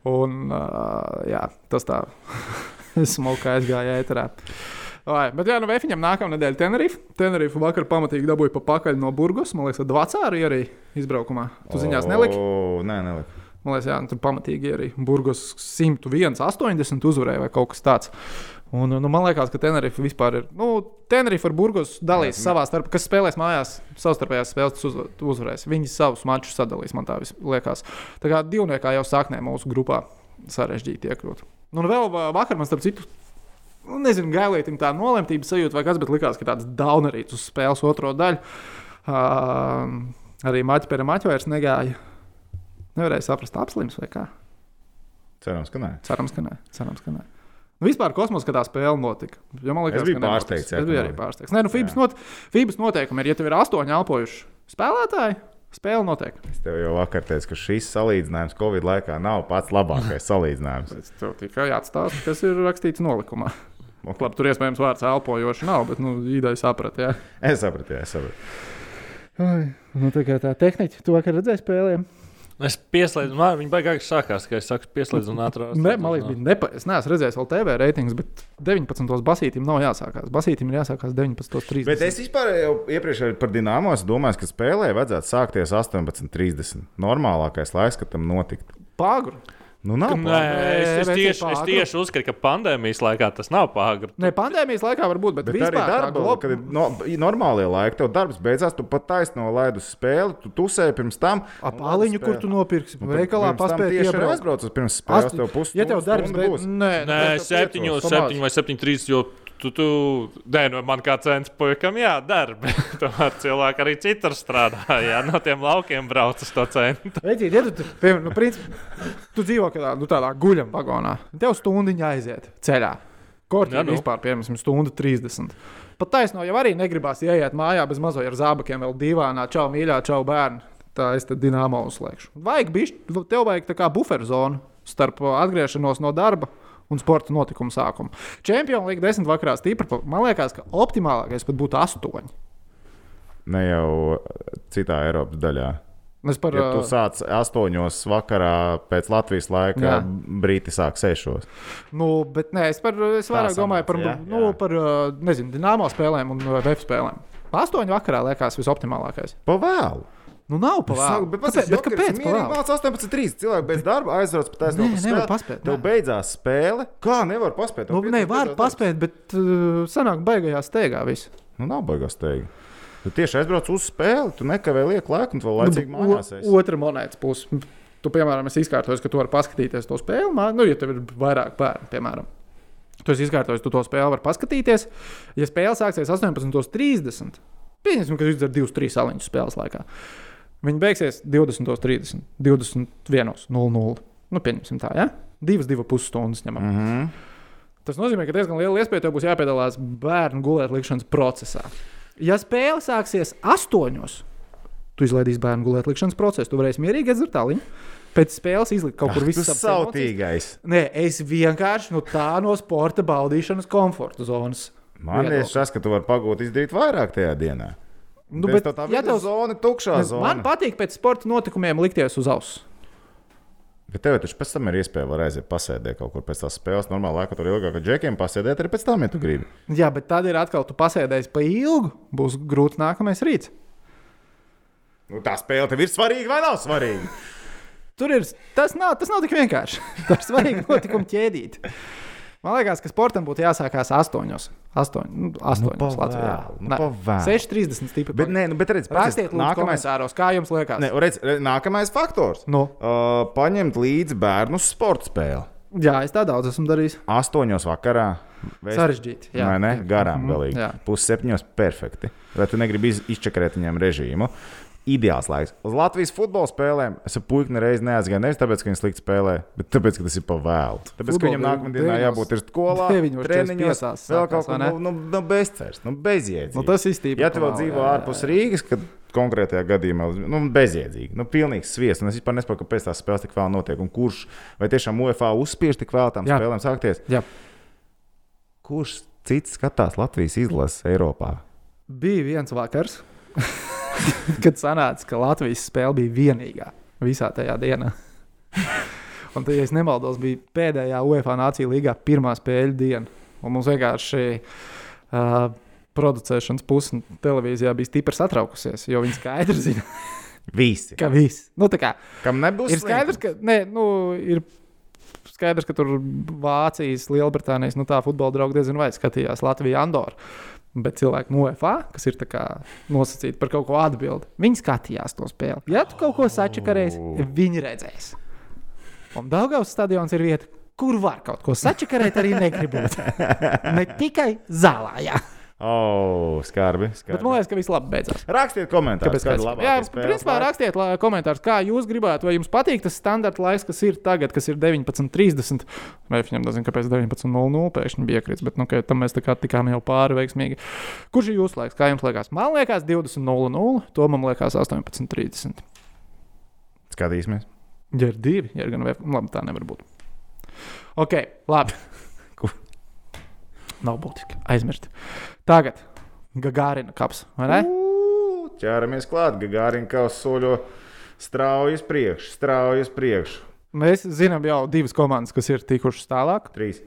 Un uh, jā, tas tā (laughs) smuka aizgāja ēterā. Vai, bet, jā, nu, Vēfiņam nākamā nedēļa Tenerife. Tenerife vakar pamatīgi dabūja pa pakaļ no Burgos. Man liekas, Dvacāri arī izbraukumā. Tu ziņās neliki? O, Nē, nelika. Man liekas, jā, nu, tur pamatīgi arī Burgos 101, 80 uzvarēja vai kaut kas tāds. Un, nu, man liekas, ka Tenerife vispār ir. Nu, Tenerife ar Burgos dalīs Jā, savā starpā, kas spēlēs mājās, savstarpējās spēles tas uz, uzvarēs. Viņi savus mačus sadalīs, man tā liekas. Tā kā divniekā jau sāknē mūsu grupā sarežģīti iekļūt. Nu, un vēl va- vakar man starp citu. Nu, nezinu, gailītim tā nolemtības sajūta vai kas, bet likās, ka tāds daunerīts uz spēles otro daļu. Uh, arī maķi pēc maķa vairs negāja. Nevarēja saprast, apslims vai kā. Cerams, ka nē. Cerams, ka nē. Cerams, ka nē. Nu, vispār kosmosā, kad tā spēle notika. Jo man liekas, ka nenotiks. pārsteigts, biju ka arī pārsteigts. Nē, nu, FIBAS, not, FIBAS noteikumi ir, ja tev ir astoņi elpojuši spēlētāji, spēle notiek. Es tev jau vakar teicu, ka šis salīdzinājums Covid laikā nav pats labākais salīdzinājums. Es (laughs) tev tikai atstāstu, kas ir rakstīts nolikumā. Ok. Labi, tur iespējams vārds elpojoši nav, bet nu, ideja saprata. Jā. Es sapratu, jā, es sapratu. Ai, nu, tā kā tā tehniķa, tu vakar redzēji spēlēm. Es pieslēdzu, man viņa baigās sākās, ka es saku, pieslēdzu un ātrāk. Ne, man liekas, bija nepa... es neesmu redzējis vēl TV reitings, bet 19. basītim nav jāsākās. Basītim ir jāsākās 19.30. Bet es vispār jau iepriekš par dīnāmo domāju, ka spēlē vajadzētu sākties 18.30. Normālākais laiks, kad tam notikt. Pāgru. Nu, nav Nē, pārāk. es, es, tieši, es tieši uzskatu, ka pandēmijas laikā tas nav pāragri. Ne, pandēmijas laikā varbūt, bet, Bet bet arī darbā, globa- kad ir no, normālie laiki, tev darbs beidzās, tu pat taisno laidus spēli, tu tusēji pirms tam. Ap aliņu, kur tu nopirksi. Nu, Veikalā paspēji tieši arī iebraukt. aizbrauc uz pirms spēles, tev pusi. Ja tev darbs beidzas, nē, Nē, septiņos, piecos, septiņi vai septiņi, trīs. Jo tu, tu, nē, no man kā cents puikam jādara. (laughs) bet Tomēr cilvēki arī citur strādā. Jā, no tiem laukiem brauc uz to centu. Veicīt, ja tu, piemēram, nu, princip, tu dzīvo kādā nu, tādā guļam vagonā, tev stundiņa aiziet ceļā. Korķī Jā, nu. vispār, piemēram, stunda 30. Pat taisno jau arī negribās ieiet mājā bez mazo ar zābakiem, vēl divānā, čau, mīļā, čau, bērni. Tā es tad dināmo uzslēgšu. Vajag bišķi, tev vajag tā kā buferu zonu starp atgriešanos no darba un sporta notikumu sākumu. Čempionu līnija desmit vakarā stipra. pa- Man liekas, ka optimālākais pat būtu astoņi. Ne jau citā Eiropas daļā. Es par, Ja tu sāc astoņos vakarā pēc Latvijas laika, Jā. brīti sāk sešos. Nu, bet nē, es, par, es vairāk sanāca, domāju par, jā, nu, jā. par uh, nezinu, dināmo spēlēm un VF spēlēm. Astoņu vakarā liekas visoptimālākais. Pa vēlu. Nu, nav pa vēlu. Bet, Kāpēc, bet kāpēc? Mācās 18.3. Cilvēki bez darba aizbrauc pat. Nē, uz nevar paspēt, Tev beidzās spēle. Kā nevar paspēt? Nu, nē, var paspēt, bet uh, sanāk baigajā steigā viss. Nu, nav baigās teikt. Tu tieši aizbrauc uz spēli, tu nekavē lieku laiku, un tu vēl laicīgi Nu, mājās. esi. Otra monētas puse. Tu, piemēram, esi izkārtojis, ka tu vari paskatīties to spēli. Nu, ja tev ir vairāk bērnu, piemēram. Tu esi izkārtojis, tu to spēli vari paskatīties. Ja spēle sāksies 18.30, pieņemsim, ka jūs dzirdat 2-3 saliņus spēles laikā. Viņi beigsies 20.30, 21.00. Nu, pieņemsim tā, ja? Divas, divas pusstundas ņemam. Mm -hmm. Tas nozīmē, ka diezgan liela iespēja tev būs jāpiedalās bērnu gulētlikšanas procesā. Ja spēle sāksies astoņos, tu izlaidīsi bērnu gulētlikšanas procesu. Tu varēsi mierīgi iedzert tāliņu. Pēc spēles izlikt kaut kur Tas visu ir sautīgais. Nē, es vienkārši nu, tā no sporta baudīšanas komforta zonas. Man liekas, tas, ka tu vari pagūt izdarīt vairāk tajā dienā. Nu, bet, tā ja tev, zona tukšā zona. man patīk pēc sporta notikumiem likties uz auss. Bet tev taču pēc tam ir iespēja var aiziet pasēdēt kaut kur pēc tās spēles. Normāli laikā tur ilgāk ar džekiem pasēdēt arī pēc tam, ja tu gribi. Jā, bet tad ir atkal, tu pasēdēsi pa ilgu, būs grūts nākamais rīts. Nu, tā spēle tev ir svarīga vai nav svarīga? Tur ir tas, nav, tas nav tik vienkārši. (laughs) Tā ir svarīga notikuma ķēdīte. Man liekas, ka sportam būtu jāsākās astoņos. Astoņ, nu, astoņos pa Latvijā. nu, pa vēlu. 6,30 stipri. Bet, nē, nu, bet redz, Rakstiet, lūdzu, nākamais, komentāros, kā jums liekas. ne, redz, nākamais faktors. Nu, Uh, paņemt līdzi bērnu sporta spēli. jā, es tā daudz esmu darījis. Astoņos vakarā. Vēst- Sarežģīti. Jā, Vai ne? Garām Mhm, galīgi. jā. Pusseptiņos perfekti. Vai tu negribi iz- izčakarēt viņam režīmu? Ideāls laiks. Uz Latvijas futbola spēlēm es ar puiku reizi neaizgāju. Nevis tāpēc, ka viņš slikti spēlē, bet tāpēc, ka tas ir pa vēlu. Tāpēc, ka Futbolu viņam nākamajā dienā jābūt ir skolā, treniņos, 45 vēl kaut ne? nu, nu, nu, bezcērs, nu, bezjēdzīgi. Nu, tas īstenībā. Ja tu vēl dzīvo ārpus Rīgas, kad konkrētajā gadījumā nu, bezjēdzīgi, nu, pilnīgs sviests, un es vispār nesaprotu, kāpēc tās spēles tik vēl notiek, un kurš vai tiešām UFA uzspiež tik vēl tām Jā. spēlēm sākties. Jā. Kurš cits skatās Latvijas izlases Eiropā? Bija viens vakars, (laughs) (laughs) kad sanāca, ka Latvijas spēle bija vienīgā visā tajā dienā. (laughs) Un, tad, ja es nemaldos, bija pēdējā UEFA Nācija līgā pirmā spēļu diena. Un mums vienkārši uh, producēšanas puse televīzijā bija stipri satraukusies, jo viņi skaidri (laughs) zina, Visi. ka viss. Nu, kā Kam nebūs ir skaidrs, ka, nē, nu, ir skaidrs, ka tur Vācijas, Lielbritānijas, nu tā futbola draugi diezgan vai skatījās Latviju, Andoru. Bet cilvēki no UFA, kas ir nosacīti par kaut ko atbildēt, viņi skatījās to spēli. Ja tu kaut ko sačakarēsi, viņi redzēs. Un Daugavas stadions ir vieta, kur var kaut ko sačakarēt, arī negribot. (laughs) ne tikai zālē. Jā. O, skarbi. skarbi. Bet man liekas, ka viss labi beidzās. Rakstiet komentārus, kāda ir labākā Jā, principā rakstiet la- komentārus, kā jūs gribētu, vai jums patīk tas standarta laiks, kas ir tagad, kas ir 19.30. Vai viņam nezinu, kāpēc 19.00 pēkšņi bija iekrits, bet nu, tam mēs tā kā tikām jau pāri veiksmīgi. Kurš ir jūsu laiks? Kā jums liekas? Man liekas 20.00, to man liekas 18.30. Skatīsimies. Ja ir divi, ja ir gan vēl, labi, tā nevar būt. Ok, labi. Nav būtiski. Aizmirst. Tagad Gagārina kaps, vai ne? Ū, Ķeramies klāt, Gagārina kaut soļo strauji uz priekšu, strauji uz priekšu. Mēs zinām jau divas komandas, kas ir tikušas tālāk. Trīs.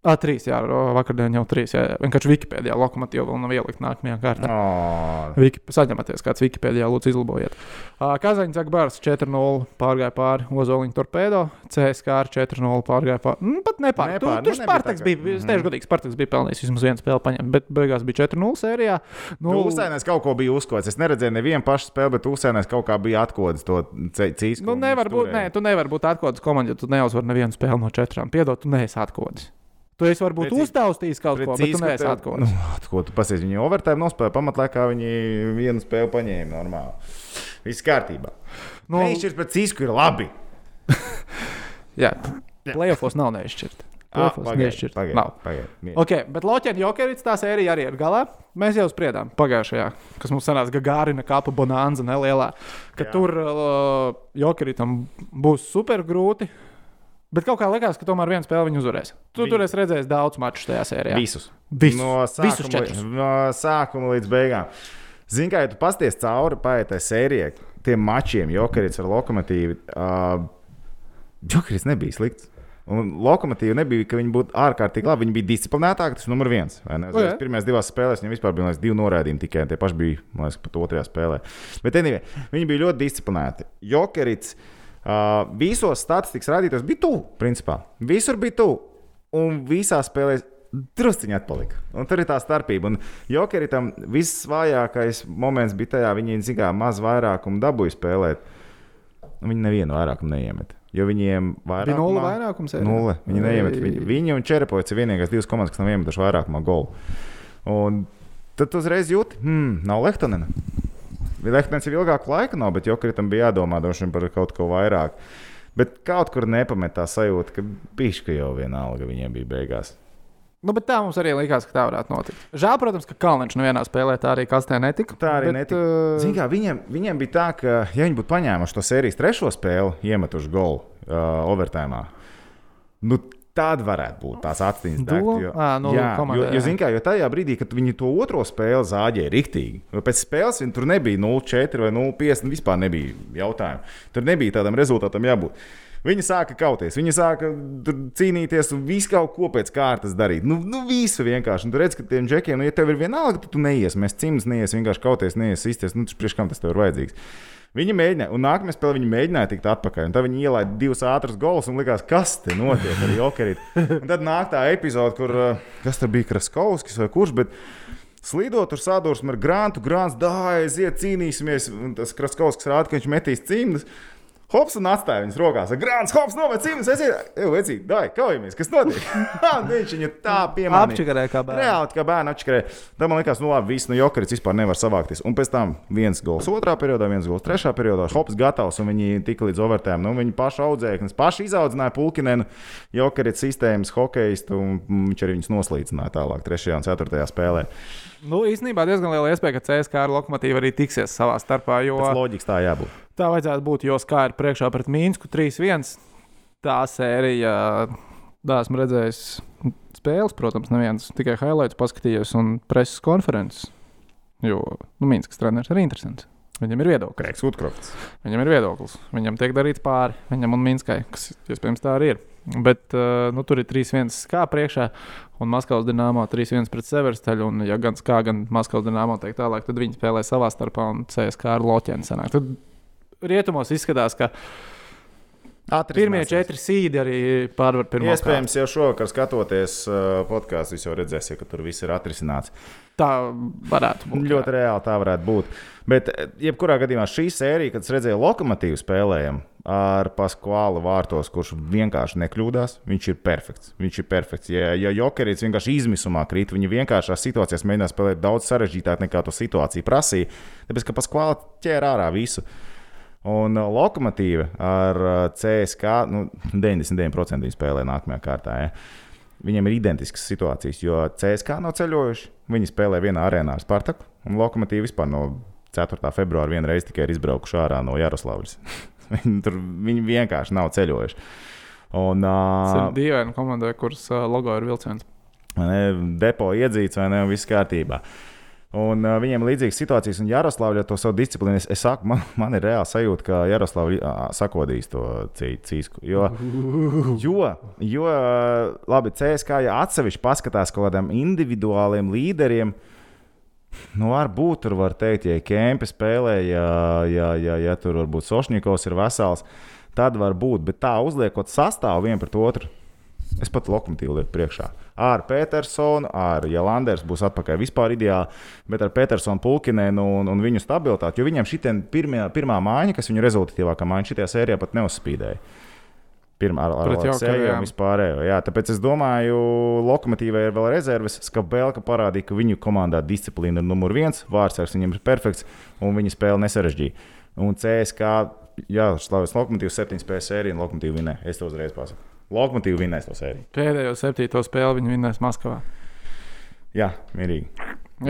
Ah, trīs, jā, vakardien jau trīs. Jā, jā. vienkārši Wikipēdijā lokomotīva vēl nav ielikt nākamajā kārtā. Oh, Viki, saņematies, kāds Wikipēdijā lūdzu izlabojiet. Uh, Kazaņš Zagbārs 4-0 pārgāja pāri Ozoliņu torpēdo, CSK ar 4-0 pārgāja pāri. Mm, pat nepār. Nepār, Tur, nu tur Spartaks bija, es Mhm. teikšu godīgi, Spartaks bija pelnījis vismaz vienu spēli paņemt, bet beigās bija 4-0 sērijā. Nu, Uzsēnēs kaut ko bija uzkods. Es neredzēju nevienu pašu spēli, bet Uzsēnēs kaut kā bija atkodis to cīņu. Nu, nevar būt, nē, tu nevari būt atkodas komanda, ja tu neuzvari nevienu spēli no četrām. Piedod, tu neesi atkodas. Tu esi varbūt Pret cik- uztaustījis kaut ko, bet tu neesi Nu, atkodas. ko tu pasies? Viņi overtime nospēlēja, pamatlaikā viņi vienu spēli paņēma normāli. Viss kārtībā. Nu, Nu, Neizšķirs pret Cisku ir labi. (laughs) jā, playoffs nav neizšķirt. Ah, neizšķirt. pagaid, Nav. pagaid, pagaid. Ok, bet Loķēna Jokerits tā sērija arī ir galā. Mēs jau spriedām pagājušajā, kas mums sanāca Gagārina kapa bonanza nelielā, ka. Jā. tur uh, Jokeritam būs super grūti. Bet kaut kā likās, ka tomēr viena spēle viņu uzvarēs. Tu Viņi- tur esi redzējis daudz maču tajā sērijā. Visus. Visus. No Visus sākuma, četrus. līdz, no sākuma līdz beigām. Zini, kā ja tu pasties cauri paietē sērijai, tiem mačiem, Jokerits ar lokomotīvu. Uh, Jokerits nebija slikts. Un lokomotīva nebija, ka viņi būtu ārkārtīgi labi. Viņi bija disciplinētāki, tas ir numur viens. vai ne? O, jā. Uzreiz Pirmajās divās spēlēs viņiem vispār bija liekas, divi noraidījumi tikai. Tie paši bija, man liekas, pat otrajā spēlē. Bet anyway, viņi bija ļoti disciplinēti. Jokerits uh, visos statistikas rādītājos bija tuvu, principā. Visur bija tuvu. Un visā spēlē drusciņā atpalika. Un tur ir tā starpība. Un Jokeritam visvājākais moments bija tajā, viņi zināmā maz vairākumu dabūja spēlēt. Un Viņi nevienu vairākumu neiemet. Jo viņiem vairāk Bija nulle vairākums. Nulle. Viņi neiemet. Ei. Viņi, viņi un Čerepovs ir vienīgās divas komandas, kas nav iemetuši vairākumā golu. Un tad uzreiz jūti, hmm, nav Lehtonena. Lehtons jau ilgāku laiku nav, bet Jokritam bija jādomā par kaut ko vairāk. Bet kaut kur nepamet tā sajūta, ka pišķi jau vienalga viņiem bija beigās. Nu, bet tā mums arī likās, ka tā varētu notikt. Žēl, protams, ka Kalniņš nevienā spēlē tā arī kastē netika. Tā arī bet, netika. uh, Zini, kā, viņiem, viņiem bija tā, ka, ja viņi būtu paņēmuši to sērijas trešo spēli, iemetuši golu uh, overtime, nu, tad varētu būt tās atziņas. Do- Ā, nu, jā, komandai, jo, jo, jā. zini kā, jo tajā brīdī, kad viņi to otro spēli zāģēja riktīgi, jo pēc spēles viņi tur nebija 0-4 vai 0-5, nu, vispār nebija jautājumu. Tur nebija tādam rezultātam jābūt. Viņi sāka kauties, viņi sāka cīnīties un visu kaut ko pēc kārtas darīt. Nu, nu visu vienkārši. Un tu redz, ka tiem džekiem, nu, ja tev ir vienalga, tad tu neies, mēs cimds neies, vienkārši kauties, neies, izties. Nu, tas priekš kam tas tev ir vajadzīgs. Viņi mēģināja, un nākamajā spēlē viņi mēģināja tikt atpakaļ. Tad viņi ielaida divus ātrus golus un likās, kas te notiek ar Jokerītu. Un tad nāk tā epizode, kur uh, kas tur bija Kraskovskis vai kurš. Bet, Slīdot ar sadursmi ar grāmatu, grāmatas dāvā, aiziet, cīnīsimies. Tas Kraskovskis rāda, ka viņš metīs cimdus. Hops un atstāja viņas rokās. Grāns, hops, cimdus. Es jau vecīgi, dai, kaujamies, kas notiek. (laughs) Viņš viņu tā piemānīja. Apčakarē kā bērns. Reāli, kā bērnu atšķirēja. Tad man liekas, nu labi, viss no jokarits vispār nevar savākties. Un pēc tam viens gols otrā periodā, viens gols trešā periodā. Hops gatavs, un viņi tika līdz overtēm. Nu, viņi paši audzēknis, paši izaudzināja pulkinenu, jokarits sistēmas hokeistu, un viņš arī viņus noslīcināja tālāk trešajā un ceturtajā spēlē. Nu, īstenībā diezgan liela iespēja, ka CSK ar lokomotīvu arī tiksies savā starpā. Jo Tas loģiski tā jābūt. Tā vajadzētu būt, jo kā ir priekšā pret Mīnsku 3-1. Tā sērija, tā esmu redzējis spēles, protams, neviens tikai highlights paskatījos un preses konferences. Jo nu, Mīnskas treneris ir interesants. Viņam ir viedoklis. Kreigs Utkrofts. Viņam ir viedoklis. Viņam tiek darīts pāri viņam un Minskai, kas iespējams tā arī ir. Bet nu, tur ir 3-1 kā priekšā, un Maskavas dīnāmā 3-1 pret Severstaļu. Un, ja gan kā, gan Maskavas dīnāmā teikt tālāk, tad viņi spēlē savā starpā un CSK ar Loķēnu sanāk. Tad rietumos izskatās, ka pirmie četri sīdi arī pārvar pirmo Iespējams, jau šovakar skatoties uh, podkāstu, jūs jau redzēsiet, ka tur viss ir atrisināts. kārtu. Tā varētu būt. Ļoti reāli tā varētu būt. Bet, eh, jebkurā gadījumā, šī sērija, kad es redzēju lokomotīvu spēlējumu ar Paskālu vārtos, kurš vienkārši nekļūdās, viņš ir perfekts. Viņš ir perfekts. Ja, ja Jokerits vienkārši izmisumā krīt, viņi vienkāršās situācijās mēģina spēlēt daudz sarežģītāk nekā to situāciju prasīja, tāpēc ka Paskāla ķēra ārā visu. Un uh, lokomotīva ar uh, CSK nu, 99% viņi spēlē nākamajā kārtā. Ja. Viņiem ir identiskas situācijas, jo CSK nav ceļojuši. Viņi spēlē vienā arēnā ar Spartaku, un lokomotīva vispār no 4. februāra vienreiz tikai ir izbraukuši ārā no Jaroslavas. (laughs) viņi, tur, viņi vienkārši nav ceļojuši. Un, Tas ir uh, dīvaini komandai, kuras uh, logo ir vilciens. ne, depo iedzīts vai ne, viss kārtībā. Un uh, viņiem ir līdzīgas situācijas, un Jaroslavs to savu disciplīnu. Es, es saku, (laughs) man, man ir reāli sajūta, ka Jaroslavs sakodīs to cī- cīsku. Jo, (laughs) jo, jo labi, CSK, ja atsevišķi paskatās kaut kādiem individuāliem līderiem, nu, varbūt tur var teikt, ja Kempe spēlē, ja, ja, ja, ja tur varbūt Sošņikovs ir vesels, tad var būt. Bet tā uzliekot sastāvu vienu pret otru, es pat lokomotīvu lieku priekšā. Ar Petersonu, ar Jalanders būs atpakaļ vispār ideāli, bet ar Petersonu, Pulkinēnu un, un viņu stabilitāti, jo viņam šī pirmā, mājiņa, kas viņu rezultatīvākā mājiņa šajā sērijā pat neuzspīdēja. Pirmā ar, un vispārējo. Jā, tāpēc es domāju, Lokomotīvai ir vēl rezerves. Skabelka parādīja, ka viņu komandā disciplīna ir numur viens, vārdsargs viņam ir perfekts un viņa spēle nesarežģīja. Un CSK, jā, Slavas Lokomotīvs 7 spēles sēriju un Lokomotīva vinē. Es to uzreiz pasaku. Lokomotīva vinnēs to sēriju. Pēdējo septīto spēli viņi vinnēs Maskavā. Jā, mierīgi.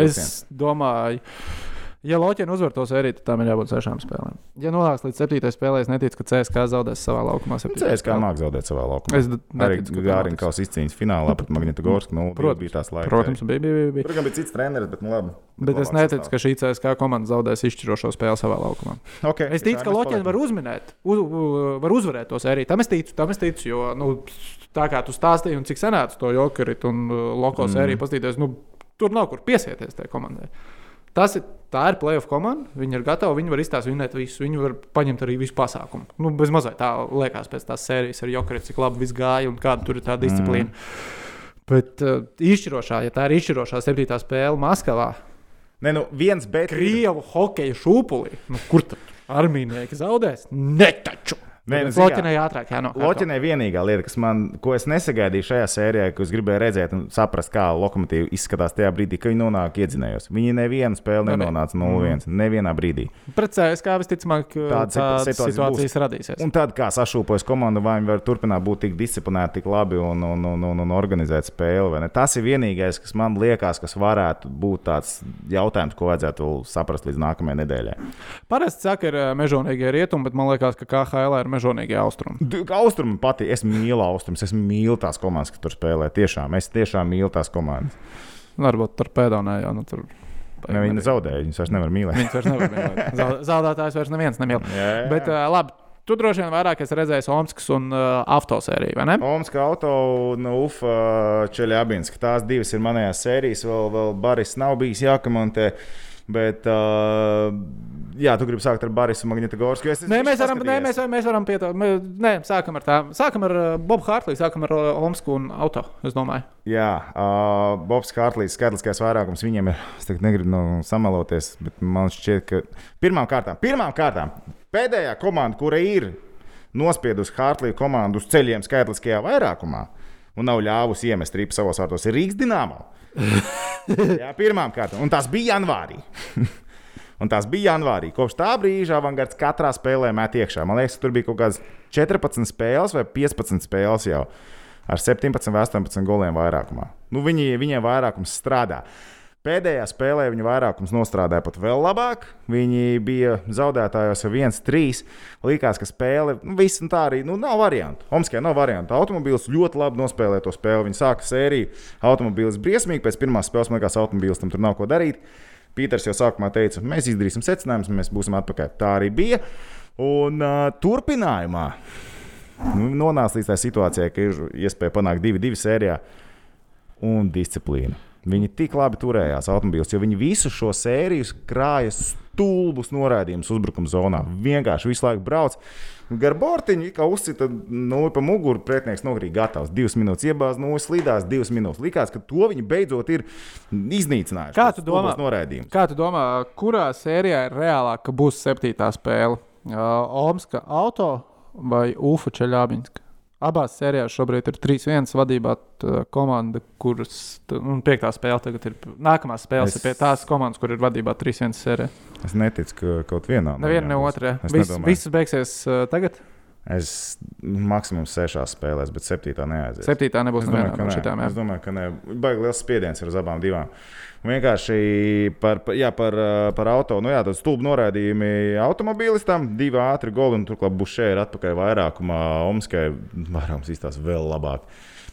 Es domāju, ja Loķina uzvar to sēriju, tad tam ir jābūt sešām spēlēm. Ja nonāks līdz septītajai spēlē, es neticu, ka CSK zaudēs savā laukumā. CSK spēlē. māk zaudēt savā laukumā. Es Arī neticu, ka tā Gārina kaut izcīnījās finālā pret Magnitogorsku. Nu, Protams. bija tās laiks. Protams, bija, bija, bija. bija. Gan bija cits treneris, bet nu labi. Bet es neticu, ka šī CSK komanda zaudēs izšķirošo spēli savā laukumā. Okay, Es ticu, ka Loķina var uzminēt, uz, var uzvarēt to sēriju. Tam es ticu, tam es ticu jo nu, tā kā tu stāstīji, un cik senāts to Jokerit un uh, Loko Mm. sēriju pastīties, nu, tur nav kur piesieties tajai komandai. Tas ir, tā ir playoff komanda. Viņi ir gatavi, viņi var izstāstīt, vinēt visu. Viņi var paņemt arī visu pasākumu. Nu, bez mazliet tā liekas pēc tās sērijas ar Jokeru, cik labi viss gāja un kāda tur ir tā disciplīna. Mm. Bet uh, izšķirošā, ja tā ir izšķirošā septītā spēle Maskavā, Nē, nu viens bet. Krievu hokeja šūpulī. Nu, kur tad armīnieki zaudēs? Netaču! Nē, nu, Loķinai ātrāk jānāk. Loķinē vienīgā lieta, kas man, ko es nesagaidīju šajā sērijā, ko es gribēju redzēt un saprast, kā lokomotīva izskatās tajā brīdī, kad viņi nonāk iedzinējos. Viņi nevienu spēli Nebija. nenonāca 0-1. Nevienā brīdī. Pret CSK visticamāk Tādas situācijas situācijas radīsies. Un tad, kā sašūpojas komanda, vai viņi var turpināt būt tik disciplinēti, tik labi un, un, un, un, un organizēt spēli. Tas ir vienīgais, kas man liekas, kas varētu būt tāds jautājums, ko vajadzētu saprast līdz nākamajai nedēļai. Parasti saka, ir ā, mežonīgie rietumi, bet man liekas, ka KHL ir mežonīgie austrumi. Austrumi patīk. Es mīlu austrumus, es mīlu tās komandas, kas tur spēlē. Tiešām, es tiešām mīlu tās komandas. Varbūt tur pēdonē jau nu, tur. Ne, viņi zaudēja, viņus vairs nevar mīlēt. Viņus vairs nevar mīlēt. Zau- (laughs) Zaudētājs vairs neviens nemīl. Jā, jā. Bet uh, labi, tu droši vien vairāk esi redzējis Omskas un uh, autosēriju, vai ne? Omska auto un Ufa Čeļabinska. Tās divas ir manējās sērijas. Vēl, vēl Baris nav bijis jākomentē. Bet, uh, jā, tu gribi sākt ar Barisu Magnitogorsku. es Nē, mēs varam, nē, mēs, mēs varam pie tā. mē- Nē, sākam ar tā. Sākam ar Bobu Hārtlī, sākam ar Omsku un auto. Es domāju, Jā, uh, Bobs Kārtlīs, skaitliskais vairākums viņam ir. Es tagad negribu nu, samaloties, bet man šķiet, ka pirmām kārtām, pirmām kārtām pēdējā komanda, kura ir nospiedusi Hārtlī komandu uz ceļiem skaitliskajā vairākumā un nav ļāvusi iemest ripu savos vārtos, ir Rīgas Dienāmo. (laughs) Jā, pirmām kārtām, un tas bija janvārī. (laughs) Un tas bija janvārī. Kopš tā brīža avangards katrā spēlē met iekšā. Man liekas, ka tur bija kaut kādas 14 spēles vai 15 spēles jau ar 17 vai 18 goliem vairākumā. Nu, viņi, viņiem vairākums strādā. Pēdējā spēlē viņa vairākums nostrādāja pat vēl labāk. Viņi bija zaudētājos ar 1-3. Likās, ka spēle, nu, viss tā arī nu, nav variantu. Omskijā nav variantu. Automobīls ļoti labi nospēlēja to spēli. Viņi sāka sēriju. Automobīls briesmīgi. Pēc pirmās spēles man liekas, automobīls tam tur nav ko darīt. Pīters jau sākumā teica, mēs izdarīsim secinājumus, mēs būsim atpakaļ. Tā arī bija. Un uh, turpinājumā nu, nonāca līdz tā situācijai, ka ir iespēja panākt divi, divi sērijā un disciplīna. Viņi tik labi turējās automobīļos, jo viņi visu šo sēriju krāja stulbus norādījumus uzbrukuma zonā. Vienkārši visu laiku brauc. Gar bortiņu, kā uzsita no pa muguru, pretinieks nokrīt gatavs. Divas minūtes iebāzts, no slīdās divas minūtes. Likās, ka to viņi beidzot ir iznīcinājuši. Kā tu domā? Kā tu domā, kurā sērijā ir reālāk, ka būs septītā spēle? Uh, Omska auto vai Ufa Čeļābinska? Abās sērijās šobrīd ir 3-1 vadībā komanda, kuras un piektā spēle tagad ir. Nākamā spēle Es- ir pie tās komandas, kur ir vadībā 3-1 sērijā. Es neticu, ka kaut vienā no Neviena, ne otrā. Viss, viss beigsies uh, tagad. Es maksimums sešās spēlēs, bet septītā neaizies. Septītā nebūs ka no šitām. Es domāju, ka nē. Baigi liels spiediens ir uz abām divām. Vienkārši par, jā, par, ā, par auto. Nu, jā, tas stulbi norādījumi automobilistam. Divi ātri goli, un turklāt būs šeit atpakaļ vairākumā. Omskai vairākums izstāsta vēl labāk.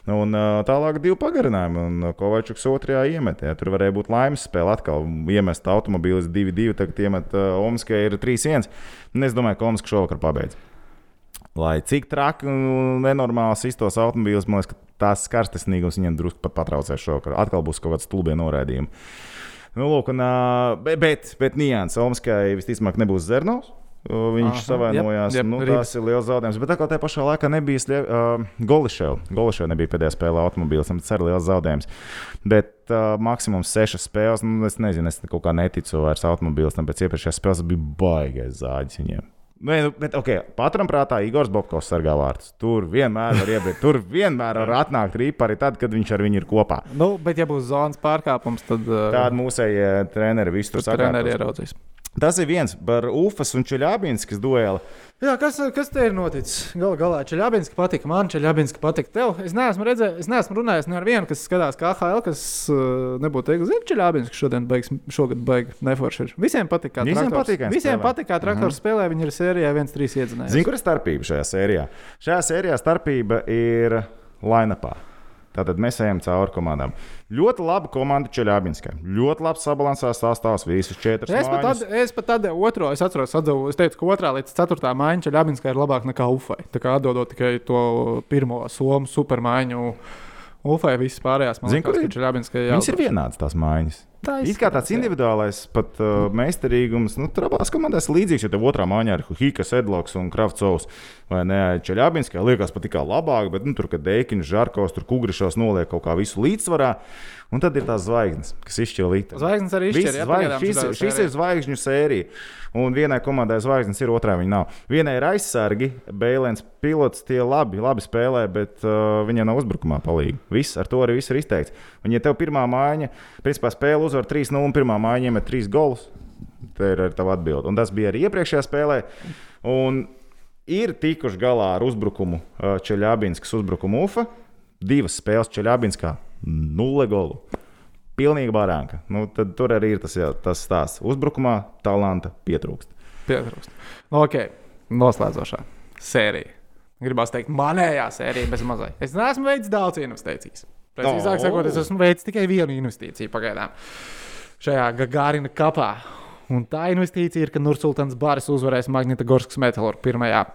Un uh, tālāk divi pagarinājumi, un Kovačuks otrajā iemetē. Tur varēja būt laimes spēle atkal. Iemest automobīlis 2-2, tagad iemet uh, Omskē ir 3-1. Un es domāju, ka Omska šovakar pabeidz. Lai cik traki un nenormāls iztos automobīlis, man liekas, ka tās karstesnīgums viņiem drusku pat patraucēs šovakar. Atkal būs kaut kāds stulbie noraidījumi. Nu, lūk, un, bet, bet, bet nianses Omskai visticamāk nebūs Zernovs. Viņš Aha, savainojās. jep, jep, nu, Rīgas. tas ir liels zaudējums. Bet tā kā tajā pašā laikā nebija uh, Goliševs. Goliševs nebija pēdējā spēlē automobīlis. Tas ir liels zaudējums. Bet uh, maksimums sešas spēles. Nu, es nezinu, es kaut kā neticu vairs automobīlis. Pēc iepriekšējās spēles bija baigais zāģis viņiem. Nē, nu, bet, okay, paturam prātā, Igors Bobkovs sargā vārdus. Tur vienmēr var iebraukt. Tur vienmēr var atnākt rīpa arī tad, kad viņš ar viņu ir kopā. Nu, bet, ja būs zonas pārkāpums, tad uh, Tāda mūsējie treneri visu tur tur treneri sakārtos. ieraudzīs. Tas ir viens par Ufas un Čeļābinskas dueli. Jā, kas, kas te ir noticis? Galu galā Čeļabinska patika man, Čeļabinska patika tev. Es neesmu redzējis, es neesmu runājis ne ar vienu, kas skatās KHL, kas uh, nebūtu teicis, zinu, Čeļabinska šodien beigs, šogad beigas neforši. Visiem patika, Visiem kā Visiem patika, kā traktors spēlē, viņi ir sērijā 1-3 iedzinājumi. Zini, kur ir starpība šajā sērijā? Šajā sērijā starpība ir line-upā. Tātad mēs ejam cauri komandām. Ļoti laba komanda Čeļābinskai. Ļoti labi sabalansēts sastāvs, visas četras. Es pat, tad, es pat tādu otro, es atceros, atdevu, es teicu, ka otrā līdz ceturtā maiņa Čeļabinska ir labāka nekā Ufai. Tā kā atdodot tikai to pirmo somu supermaiņu. Ufai visas pārējās, man Zini, kur liekas, ir? ka Čeļabinska ir Viņas ir vienādas tās mājas. Tā It kā tāds individuālais pat uh, meistarīgums, nu, tur abās komandās ir līdzīgs. Jo tev otrā mājā ir Hikas, Edloks un Kravcovs. Vai ne? Čeļābinskā liekas pat kā labāk, bet nu, tur, kad Deikiņš, Žarkovs, tur Kugrišos noliek kaut kā visu līdzsvarā. Un tad ir tās zvaigznes, kas izšķir līdzi. Zvaigznes arī izšķir, jā, pagaidām Šis, šis sērijā. ir zvaigžņu sērija. Un vienai komandai zvaigznes ir, otrai viņa nav. Vienai ir aizsargi, Bēlēns, pilots, tie labi, labi spēlē, bet uh, viņiem nav uzbrukumā palīgi. Viss ar to arī viss ir izteikts. Un, ja tev pirmā mājiņa, principā spēle uzvar 3-0, un pirmā mājiņa iemet 3 golus, tā ir arī tava atbilde. Un tas bija arī iepriekšējā spēlē. Un ir tikuši galā ar uzbrukumu Čeļābinskas uzbrukumu UFA. Divas spēles Čeļābinskā, nulle golu. Pilnīgi barānka. Nu, tur arī ir tas, jā, tas stāsts. Uzbrukumā talanta pietrūkst. Pietrūkst. Nu, ok, noslēdzošā sērija. Gribās teikt, manējā sērija bez mazai. Es neesmu veicis daudz investīcijas. Precīzāk Oh. sakot, es esmu veicis tikai vienu investīciju pagaidām šajā Gagārina kapā. Un tā investīcija ir, ka Nursultāns Bāris uzvarēs Magnita Gorskas metālurgu pirmajā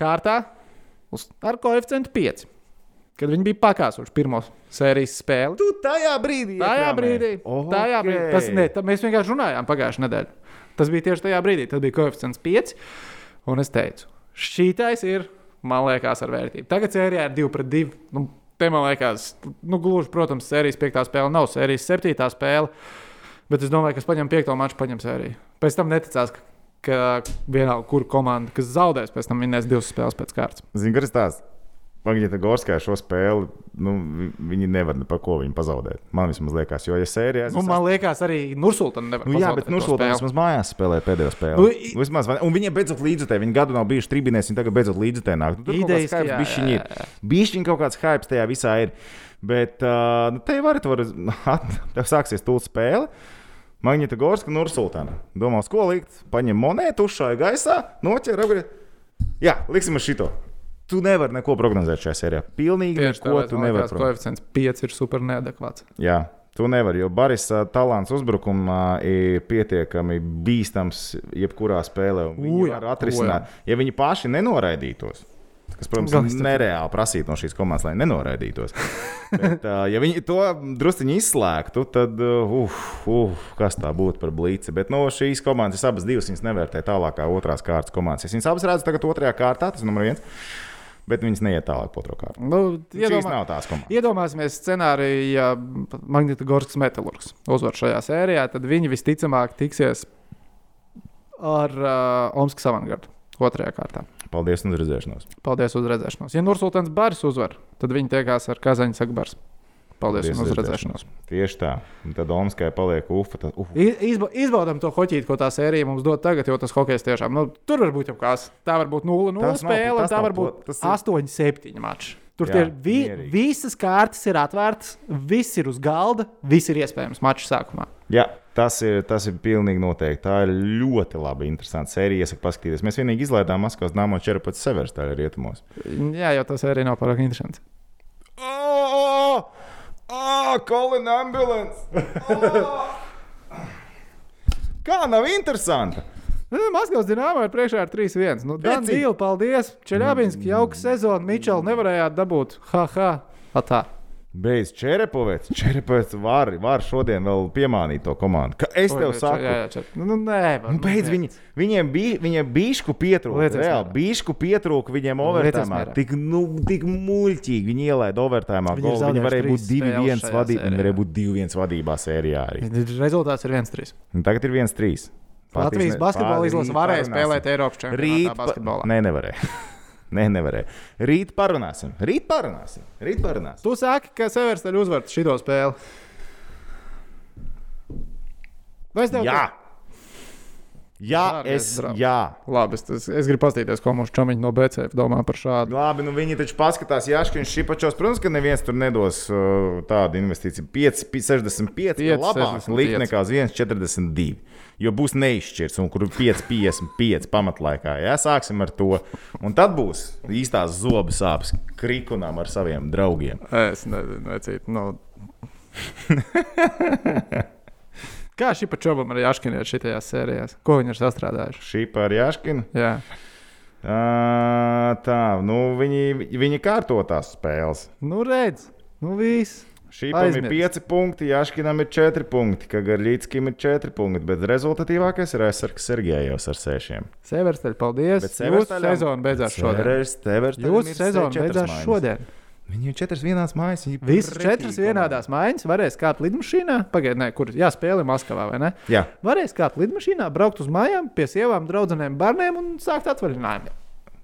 kārtā uz, ar koeficientu 5. Kad viņi bija pakāsuši pirmo sērijas spēli. Tu tajā brīdī, Tajā brīdī, okay. tajā brīdī. Tas, ne, tā, mēs vienkārši runājām pagājušajā nedēļā. Tas bija tieši tajā brīdī. Tas bija koeficients 5. Un es teicu, šī taisa ir, man liekas, ar vērtību. Tagad sērijā ir 2 pret 2. Nu, te man liekas, nu, gluži, protams, sērijas 5. spēle nav sērijas 7. spēle. Bet es domāju, ka es paņemu 5. maču, paņem sēriju. Pēc tam neticās, ka, ka vienalga, kur komanda, kas zaudēs, pēc tam vinnēs divas spēles pēc kārtas. Zini, kas tas ir? Magnita Gorskā šo spēli, nu, vi- viņi nevar ne par ko viņu pazaudēt. Man vismaz liekas, jo, ja sērijā Nu, man liekas, arī Nursultāna nevar Nu, jā, bet spēli. vismaz mājās spēlē pēdējo spēli. Nu, Nu, i- vismaz, vai ne? un viņiem beidzot līdzutē, viņi gadu nav bijuši tribīnēs, viņi tagad beidzot līdzutē nāk. Nu, tur kaut kāds Idejiski, hypes jā, bišķiņ jā, ir. jā. Bišķiņ kaut kāds hypes tajā visā ir. Bet uh, nu, te var, var, (laughs) tev sāksies tūlīt spēle. Magnita Gorska, Nursultāna. Domā, uz ko likt? Paņem monētu, uzšāja gaisā, noķer, apgriez. Jā, liksim uz šito. Tu nevari neko prognozēt šajā sērijā. Pilnīgi Tieši neko tāpēc tu nevari prognozēt. koeficients 5 ir super neadekvāts. Jā, tu nevari, jo Baris ā, talants uzbrukumā ir pietiekami bīstams jebkurā spēlē. un Viņi U, jā, var atrisināt, ja viņi paši nenoraidītos. Kas, protams, ir nereāli prasīt no šīs komandas, lai nenoraidītos. Bet, ā, ja viņi to druskuļi izslēgtu, tad, uf, uf, kas tā būtu par blīci. Bet no šīs komandas, abas divas viņas nevērtēju tālāk kā otrās kārtas komandas. Es viņas abas redzu tagad otrajā kārtā, tas ir numurs viens. Bet viņas neiet tālāk pa otro kārtu. Nu, iedomā, iedomāsimies scenāriju, ja Magnita Gorskas metālurgs uzvar šajā sērijā, tad viņi visticamāk tiksies ar uh, Omskas avangardu otrajā kārtā. Paldies un uz redzēšanos. Paldies uz redzēšanos. Ja Nursultāns Baris uzvar, tad viņi tiekās ar Kazaņas Akbars. Paldies, Paldies uz redzēšanos. Tieši tā. Un tad Omaskai paliek ufa. Tad, I- Izba, izbaudām to hoķīti, ko tā sērija mums dod tagad, jo tas hokejs tiešām nu, tur var būt jau kas. Tā var būt 0-0 Tas nav- spēle, un tā nav var būt pla- tas ir- 8-7 mačs. Tur Jā, tie vi, mierīgi. visas kārtas ir atvērtas, viss ir uz galda, viss ir iespējams mača sākumā. jā, tas ir, tas ir pilnīgi noteikti. Tā ir ļoti labi, interesanti sērija. Iesaku paskatīties. Mēs vienīgi izlaidām Maskavas nāmo 14 severas tā ir rietumos. Jā, jo tas arī nav pārāk interesanti. Oh, oh, Colin Ambulance! Oh. Kā nav interesanti? Maskavas dīnāmā ir priekšā ar 3-1. Nu, Dan Vecīt. Dīla, paldies! Čeļābinski, jauka sezona. Mičela nevarējāt dabūt. Ha, ha! Atā. Beidz Čerepovets. Čerepovets var, var šodien vēl piemānīt to komandu. Ka es tev saku, Jā, jā, čet. Nu, nu, nē, Nu, beidz, viņi, viņiem bija viņiem bišku pietrūka. Reāli, bišku pietrūka viņiem overtājumā. Tik, nu, tik muļķīgi viņi ielaida overtājumā. Viņi. Viņi varēja būt trīs spēles 2-1 šajā vadībā. Viņi varēja būt 2-1 vadībā sērijā arī. Rezultāts ir 1-3. Un tagad ir 1-3. Latvijas basketbola izlase varēja spēlēt Eiropas Rīt, čempionātā pa... basketbolā. nē, nevarēja. (laughs) nē, nevarēja. Rīt parunāsim. Rīt parunāsim. Rīt parunāsim. Tu saki, ka Severstaļ uzvar šo spēli. Vai es tev Jā! Jā, Dārgais es. draugs. Jā. Labi, es, es, es gribu paskatīties, ko mūsu čomiņi no BCF domā par šādu. Labi, nu viņi taču paskatās, Jāškiņš Šipačos. Protams, ka neviens tur nedos uh, tādu investīciju. 5, 65 ir 5, labāk 65. likt nekā uz 1,42. Jo būs neizšķirts, un kur 5,55 pamatlaikā. Jā, sāksim ar to. Un tad būs īstās zobu sāpes krikunām ar saviem draugiem. Es nezinu, vecīt. Nu. (laughs) Kā šī pa čobam ar Jaškinu ir šajā sērijā? Ko viņi ir sastrādājuši? Šī par Jāškinu. Jā. Uh, tā, nu viņi, viņi kārto tās spēles. Nu, redz, nu viss. Šī ir Aizmirst. 5 punkti, Jāškinam ir 4 punkti, Kagarļītskim ir 4 punkti, bet rezultatīvākais ir aizsargs Sergejevs ar 6. Severstaļ, paldies. Jūsu sezona beidzās šodien. Jūsu sezona beidzās šodien. Viņiem ir četras vienās mājas. Visas četras vienādās mājas varēs kāpt lidmašīnā. Pagaidiet, ne, kur jāspēlē Maskavā, vai ne? Jā, Varēs kāpt lidmašīnā, braukt uz mājām pie sievām, draugiem, bērniem un sākt atvaļinājumu.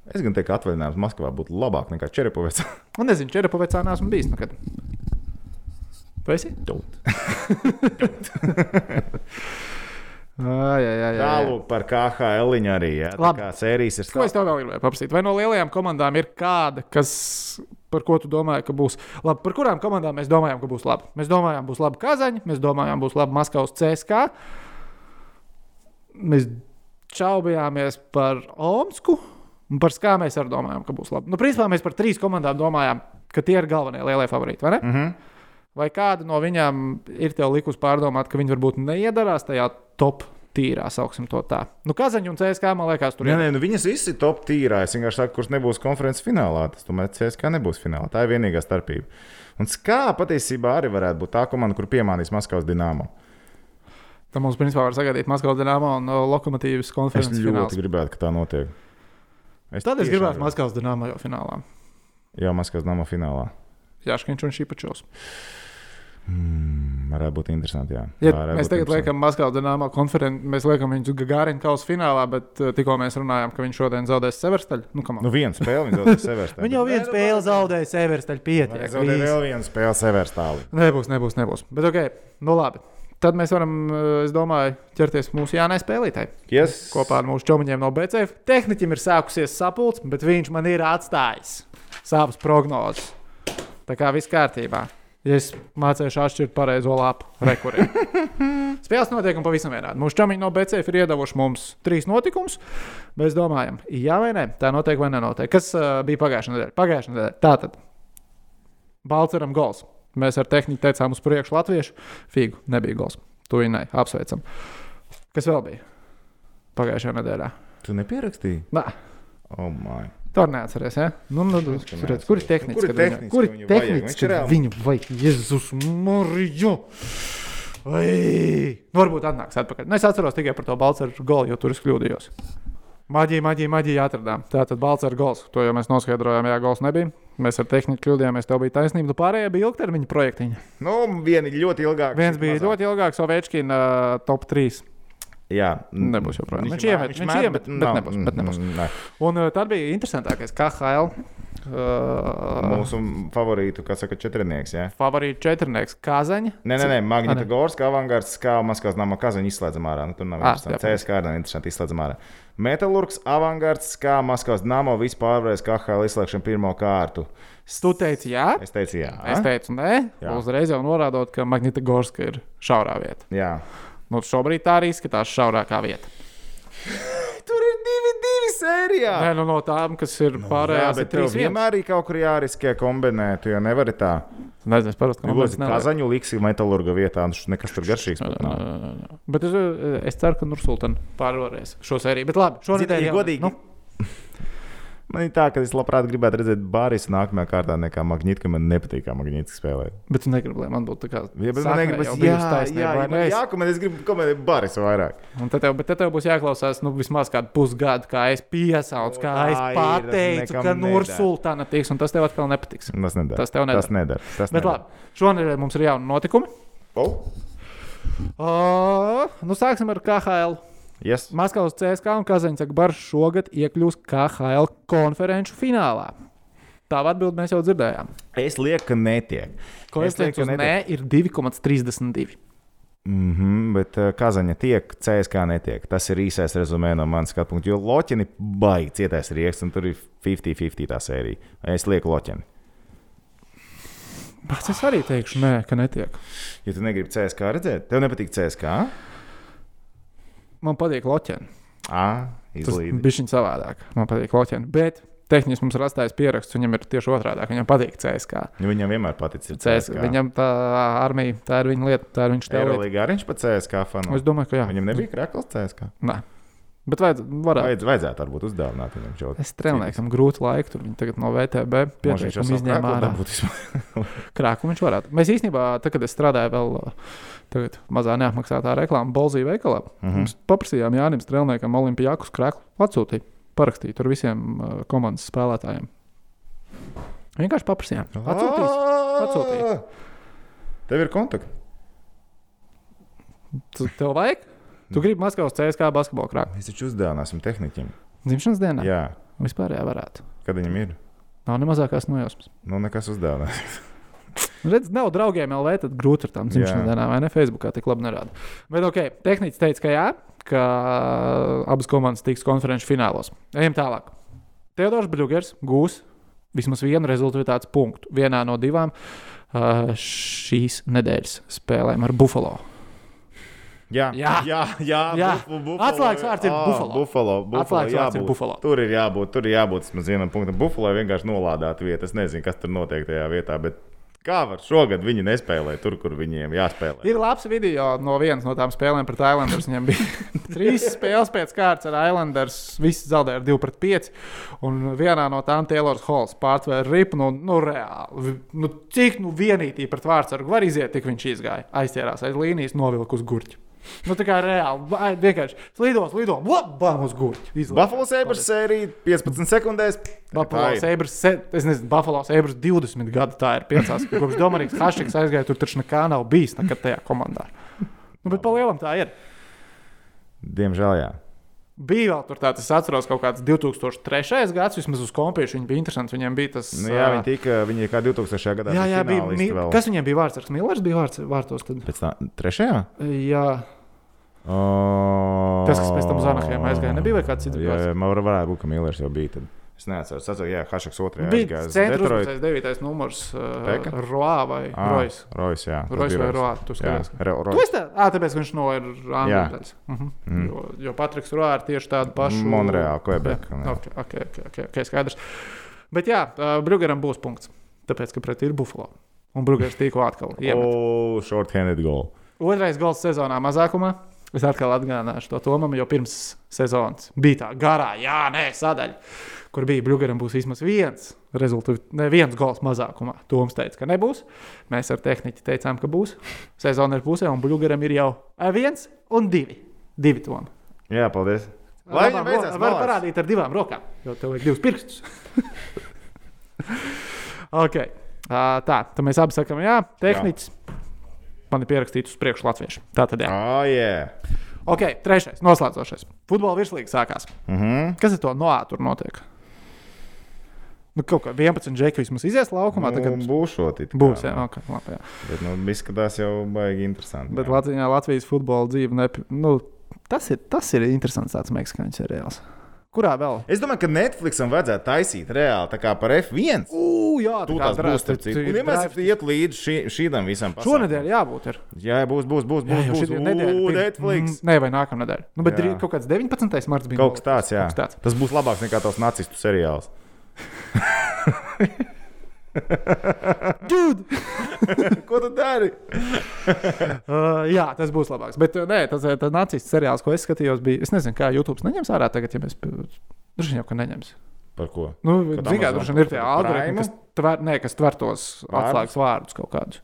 es gan teiktu, ka atvaļinājums Maskavā būtu labāk nekā Čerepovets. Un nezinu, Čerepavecā neesmu bijis nekad. Tu esi? (laughs) Ai, ai, ai, ai. Tālāk par KHL arī. Jā, tā Labi. kā sērijas ir Ko es tev vēl gribēju paprasīt? Vai no lielajām komandām ir kāda, kas, par ko tu domāji, ka būs labi? Par kurām komandām mēs domājam, ka būs labi? Mēs domājam, būs labi Kazaņa, mēs domājam, būs labi Maskavas CSK. Mēs šaubījāmies par Omsku, un par Skā mēs arī domājam, ka būs labi. Nu, principā mēs par trīs komandām domājam, ka tie ir galvenie lielie favorīti, vai ne? Mm -hmm. Vai kāda no viņām ir tev likus pārdomāt, ka viņi varbūt neiedarās tajā top tīrā, sauksim to tā? Nu, Kazaņa un CSK man liekas, tur Nē, ir. nē, nu viņas visas ir top tīrā. Es vienkārši saku, kurš nebūs konferences finālā. Tas tomēr CSK nebūs finālā. Tā ir vienīgā starpība. Un skā patiesībā arī varētu būt tā komanda, kur piemānīs Maskavas dīnāmo. Tad mums, principā, var sagaidīt Maskavas dīnāmo un uh, Lokomotīvas Es konferences ļoti fināls. gribētu, ka tā notiek. Tad es gribētu Maskavas dīnāmo jau finālā. Jā, Maskavas dīnāmo finālā. Jāškiņš un Šipačos. Mm, varētu būt interesanti. Jā. Ja Varētu mēs būt tagad liekam Maskavas dīnāmo konferenci, mēs liekam viņu Gagārina kausa finālā, bet uh, tikko mēs runājām, ka viņš šodien zaudēs Severstaļu. Nu. Nu, viena spēle (laughs) viņa zaudēja Severstā. Viņi jau vienu spēli zaudēja Severstaļu pietiek. Viņa zaudēja vēl vienu spēli Severstāli. Nebūs, nebūs, nebūs. Bet ok, nu labi. Tad mēs varam, uh, es domāju, ķerties mūsu Jānai spēlītai. Yes. kopā ar mūsu čomiņiem no BCF. Tehniķim ir sākusies sapulce, bet viņš man ir atstājis savas prognozes. Tā kā viss kārtībā. Ja es mācīšu atšķirt pareizo lapu. (laughs) Spēles notiekumi pavisam vienādi. Mūsu čomiņi no BCF ir iedavuši mums trīs notikumus. Mēs domājam, jā vai nē, tā notiek vai nenotiek. Kas uh, bija pagājušā nedēļa? Pagājušā nedēļa. Tātad Balceram gols. Mēs ar tehniku teicām uz priekšu latviešu. Figu, nebija gols. To viņa apsveicam. Kas vēl bija pagājušajā nedēļā? Tu nepierakstīji? Nā, Oh, my. To neatceries. Ja? Nu, nu, nu, redz, kur ir tehniski? Tehniski, Kur ir tehniski? Viņu vajag, Jēzus, Mariju! Nu, Varbūt atnāks atpakaļ. Nu, es atceros tikai par to Balčūsku golu, jo tur es kļūdījos. Maģija, maģija, maģija atradām. Tā tad Balčūskas gols. To jau mēs noskaidrojām, jā, gols nebija. Mēs ar tehniku kļūdījāmies, tev bija taisnība. Nu, pārējie bija ilgtermiņa projektiņi. Nu, viena ļoti ilgāk. Viens bija ļoti ilgāks, Ovečkina uh, top 3. Jā, Nebūs joprojām. Viņš mē- iemet- viņš met, iemet, bet nav- nebūs, bet nebūs. mm, ne. Un uh, tad bija interesantākais KHL. Uh, Mūsu favorītu, kā saka, četrnieks. Jā. favorīts četrnieks Kazaņa. Nē, nē, nē Magnita ne. Gorska, avangards, kā Maskavas nama kazaņa izslēdzam ārā. Nu, tur nav Ah, interesanti. arī nav interesanti izslēdzam ārā. Metalurgs, avangards, kā Maskavas nama vispār varēs KHL izslēgšanu pirmo kārtu. Tu teici, jā. Es teicu, jā. Es teicu, nē. Jā. Uzreiz jau norādot, ka Magnita Gorska ir šaurā vieta. Jā. Nu, šobrīd tā arī izskatās šaurākā vieta. (laughs) Tur ir divi, divi sērijā. Nē, nu, no tām, kas ir Nu, jā, pārējās, bet ir tev vienmēr. ir kaut kur jāriskē kombinēt. Jau nevari tā. Nezinu, es parasti Nu, kaut Lūdzu, kazaņu liksi metālurga vietā, šis nekas tur garšīgs. pat nav. Bet es, es ceru, ka Nursultāna pārvarēs šo sēriju. Bet labi, šonadēļ jau- godīgi, Nu, Man ir tā, ka es labprāt gribētu redzēt Bāris nākamajā kārtā nekā Magnīti, ka man nepatīk, kā Magnīti spēlē. bet tu negribi, lai man būtu tā kā. Ja, bet man negribas, jā, bijusi jā, taisnība, jā, vai man ne? Es- gribu komentēt Bāris vairāk. Un tad tev, bet tev būs jāklausās nu, vismaz kādu pusgadu, kā es piesaucu, kā Tā es ir, pateicu, nekam ka. Nursultāna tiks, un tas tev atkal nepatiks. Tas nedara. Tas tev nedara. Tas nedara. Tas Bet nedara. labi, šonadēļ mums ir jauni notikumi. Oh. Uh, nu, sāksim ar KHL. Yes. Maskavas CSK un Kazaņcaka Bars šogad iekļūs KHL konferenču finālā. Tā atbild mēs jau dzirdējām. Es lieku, ka netiek. Koeficients lieku, uz ka nē ir 2,32. Mm -hmm, bet uh, Kazaņa tiek, CSK netiek. Tas ir īsais rezumē no manas skatu punkta. Jo Loķini baigi cietais rieks, un tur ir 50-50 tā sērija. Es lieku Loķini. Bet es arī teikšu, nē, ka netiek. Ja tu negribi CSK redzēt, tev nepatīk CSK? Man patīk loķeni. Tas bija savādāk. Man patīk loķeni. Bet tehniski mums ir atstājis pieraksts, viņam ir tieši otrādi. Viņam patīk CSK. Nu, viņam vienmēr patīk CSK. Viņam tā armija, tā ir viņa lieta, tā ir viņš tev. Eurolīgā arī viņš pa CSK fanu. Es domāju, ka jā. Viņam nebija krakls CSK. Nē. Bet vajadz, varētu. Vajadz, vajadzētu varbūt uzdāvināt viņam šo Es strēlniekam grūti laiku, tur viņi tagad no VTB pieteikumu izņēma ārā. (laughs) Krāku viņš varētu. Mēs īstenībā, tad, kad es strādāju vēl uh, tagad, mazā neapmaksātā reklāmā Bolzija veikalā, mm. -hmm. mēs paprasījām Jānim Strēlniekam Olimpijākus krāklu atsūtīt, parakstīt ar visiem uh, komandas spēlētājiem. Vienkārši paprasījām. Atsūtīs. Atsūtīja. Tev ir kontakti. Tev vajag? Tu gribi Maskavas CSK basketbola krāklu? Mēs taču uzdāvināsim tehniķim. Dzimšanas dienā? Jā, Vispār jā, varētu. kad viņam ir. Nav ne mazākās nojausmas. Nu, nekas uzdāvinās. (laughs) Redz, nav draugiem LV, tad grūti ar tām dzimšanas Jā. dienām, vai ne? Facebookā tik labi nerāda. Bet, ok, tehnicis teica, ka jā, ka abas komandas tiks konferenču finālos. Ejam tālāk. Teodors Brugers gūs vismaz vienu rezultātu punktu vienā no divām uh, šīs nedēļas spēlēm ar Buffalo. Jā, Jā. jā, jā, Jā. Buffalo. Atslēgas vārds ir Ā, Buffalo. Buffalo, Buffalo vārds ir jābūt. Buffalo. Tur ir jābūt, tur ir jābūt vismaz vienam punktam. Buffalo vienkārši nolādēta vieta. Es nezinu, kas tur notiek tajā vietā, bet kā var šogad viņi nespēlē tur, kur viņiem jāspēlē. Ir labs video no vienas no tām spēlēm pret Islanders. Viņam bija (laughs) trīs spēles pēc kārtas ar Islanders. Visi zaudēja ar 2 pret 5. Un vienā no tām Taylors Halls pārtvēra ripu. Nu, nu reāli. Nu, cik nu vienīgi pret vārdsargu var iziet, tik viņš izgāja. Aizķērās aiz līnijas, novilka uz gurķi. Nu, tā kā reāli. Vienkārši slīdos, lido, bam uz. Izlaiž. Buffalo Sabres sērija 15 sekundēs. Buffalo. Sabres, es nezinu, Buffalo Sabres 20 gadu tā ir piecās. (laughs) Kopš Dominika Hašiks aizgāja, tur taču nekā nav bijis nekad tajā komandā. Nu, bet pa lielam tā ir. Diemžēl, jā. Bija vēl tur tāds, es atceros, kaut kāds 2003. gads, vismaz uz kompīšu. Viņi bija interesanti. Viņiem bija tas. Nu, jā, viņi tika, viņi kā 2000. gadā jā, jā bija. Mi, vēl. kas viņiem bija vārds? Millers bija vārds, vārtos. Tad. Pēc tā, trešajā? Jā, Oh, Tas, kas pēc tam uz Anaheim aizgāja, nebija vai kāds cits Jā, jā, man var- varētu būt, ka Millers jau bija. Tad. Es neatceros, tas bija Hašaks otrajā. uz centra uzbrucējs, 9. numurs. Uh, Roā vai Ah, Rojas. Rojas, jā. Rojas vai. Roā. Tu Jā, skaties. Tu Rojas. esi tā, ah, tāpēc viņš no ir Jā. Angļu. Uh -huh. Mm. jo, jo Patriks Roā ir tieši tādu pašu. Monreāla. Jā, Okay, okay, okay, okay, okay, skaidrs. Bet jā, uh, Brugeram būs punkts. Tāpēc, ka pret ir Buffalo. Un Brugers tikko atkal. (laughs) Oh, short-handed goal. Otrais gols sezonā mazākumā. Es atkal atgādināšu to Tomam, jo pirms sezonas bija tā garā, jā, nē, sadaļa, kur bija Brūgeram būs vismaz viens rezultāts, ne viens gols mazākumā. Toms teica, ka nebūs. Mēs ar tehniķi teicām, ka būs. Sezona ir pusē, un Brūgeram ir jau viens un divi. Divi Tomi. Jā, paldies. Lai viņam beidzās Var malās. parādīt ar divām rokām, jo tev vajag divus pirkstus. (laughs) okay. uh, tā, tad mēs abi sakām, jā, tehniķis. Man ir pierakstīts uz priekšu latviešu. Tā tad jā. Ah, jā. Ok, trešais, noslēdzošais. Futbola virslīga sākās. Mhm. Kas ar to noā tur notiek? Nu, kaut kā 11 džeki vismaz izies laukumā. Nu, Tagad būs kā, būs, jā, nu. okay, labi, jā. Bet, nu, izskatās jau baigi interesanti. Bet jā. Latvijā, Latvijas futbola dzīve, nep... nu, tas, ir, tas ir interesants tāds meksikāņu seriāls. Kurā vēl? Es domāju, ka Netflixam vajadzētu taisīt reāli tā kā par F1. Ugh, jā, tā tās kā būs Un, ja mēs iet līdzi šī, šīm visam pasākumam. Šonadēļ jābūt. Ir. Jā, būs, būs, būs, Jā, būs, jau būs. šī nedēļa. Ū, Netflix. Nē, vai nākamā nedēļa. Nu, bet Jā. drīz kaut kāds 19. marts bija. Kaut kas tāds, jā. Kaut kas tāds. Tas būs labāks nekā tos nacistu seriāls. (laughs) Dude! (laughs) Ko tu dari? (laughs) Uh, jā, tas būs labāks. Bet uh, nē, tas, uh, tas nacistu seriāls, ko es skatījos, bija. Es nezinu, kā YouTube neņems ārā tagad, ja mēs. Droši vien jau, ka neņems. Par ko? Nu, Zinām, droši vien ir tie algoritmi, kas tver, nē, kas tver tos atslēgas vārdus kaut kādus.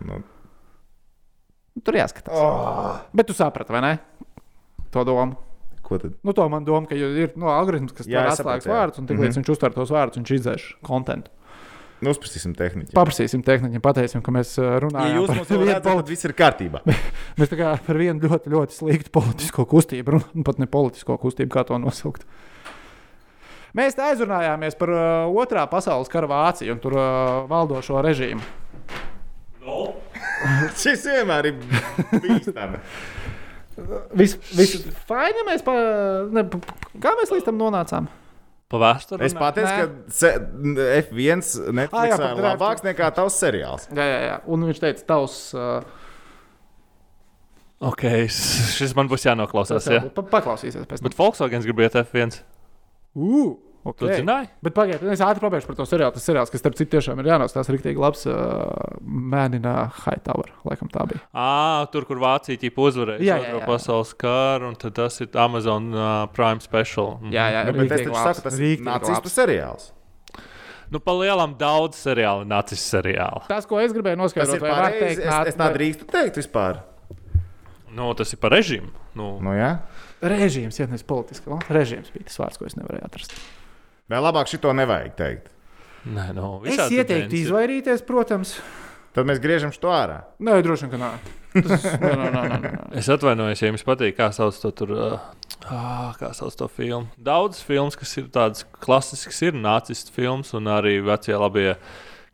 Nu, Nu, Tur jāskatās. oh, Bet tu saprati, vai ne? To domu. Ko tad? Nu, to man doma, ka ir no, algoritms, kas Jā, atslēgas vārdus, un tik līdz Mhm. viņš uztver tos vārdus, viņš izdzēš kontentu. Nu, uzprasīsim tehniķi. Paprasīsim tehniķiem, pateiksim, ka mēs uh, Ja runājam jūs par vienu redzat, tad viss ir kārtībā. (laughs) Mēs tā kā par vienu ļoti, ļoti sliktu politisko kustību, runājam, pat ne politisko kustību, kā to nosaukt. Mēs aizrunājāmies par uh, otrā pasaules kara Vāciju un tur uh, valdošo režīmu. (laughs) Šis vienmēr ir bīstami. Viss vis, fajn, ja mēs pa, ne, pa, kā mēs līdz tam nonācām? Pa vēsturi. Es pateicu, ka se, F1 Netflix Ah, ir labāks nekā tavs seriāls. Jā, jā, jā. Un viņš teica, tavs. Uh, Ok, šis man būs jānoklausās. Jā. pa, paklausīsies pēc tam. Bet Volkswagen gribēja F1. Uh, Tu okay. zināji? Bet pagaidiet, es ātri pabeigšu par to seriālu. Tas seriāls, kas starp citu tiešām ir jānosaka, tas ir rīktīgi labs. Uh, Mēnina Hightower, laikam tā bija. À, tur, kur Vācija ķipa uzvarēja Jā, jā, Otro jā. pasaules karu, un tad tas ir Amazon uh, Prime Special. Mhm. Jā, jā, Nu, bet es taču labs, saku, tas ir nacistu seriāls. Nu, pa lielam daudz seriālu, nacis seriālu. Tas, ko es gribēju Tas noskaidrot, ir pareizi. teikt, Es, nāc- es tā drīkstu teikt vispār. Nu, tas ir par režīmu. Nu, Nu, jā. Režīms, ja nevis politiski. Režīms bija tas vārds, ko es nevarēju atrast. Vai labāk šito nevajag teikt? nē, nu, Es ieteiktu izvairīties, protams. Tad mēs griežam to ārā. Nē, droši vien, ka nē. Tas, nē, nē, nē, nē, nē. Es atvainojos, ja jums patīk, kā sauc to tur. Uh, ah, kā sauc to filmu? Daudz filmas, kas ir tādas klasiskas, ir nacistu filmas, un arī vecie labie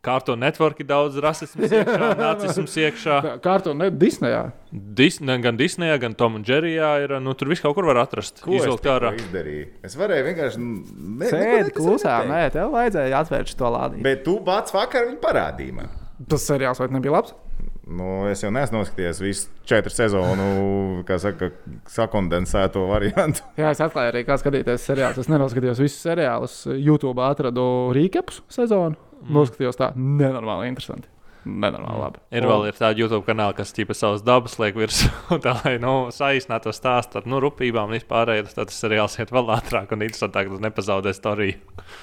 kārto networki daudz rasismu iekšā, (laughs) nacisms iekšā. Kārtu ne Disneyā. Disne, gan Disneyā, gan Tom un Džerijā ir. Nu, tur viss kaut kur var atrast. Ko es ārā. izdarīju? Es varēju vienkārši. Ne, neko Sēdi klusā, nē, tev vajadzēja atvērt šo lādiņu. Bet tu pats vakar viņu parādīji man. Tas seriāls vai nebija labs? Nu, es jau neesmu noskatījies visu četru sezonu, kā saka, sakondensēto variantu. (laughs) Jā, es atklāju arī, kā skatīties seriālus. Es nenoskatījos visus seriālus. YouTube atradu rīkepus sezonu. Mm. Noskatījos tā, nenormāli interesanti. Nenormāli labi. Ir vēl ir tāda YouTube kanāla, kas tīpa savas dabas liek virsū, (laughs) tā lai nu, saīsinātu to stāstu ar nu, rupībām un vispārējo. Tad tas seriāls iet vēl ātrāk un interesantāk, tas nepazaudē storiju.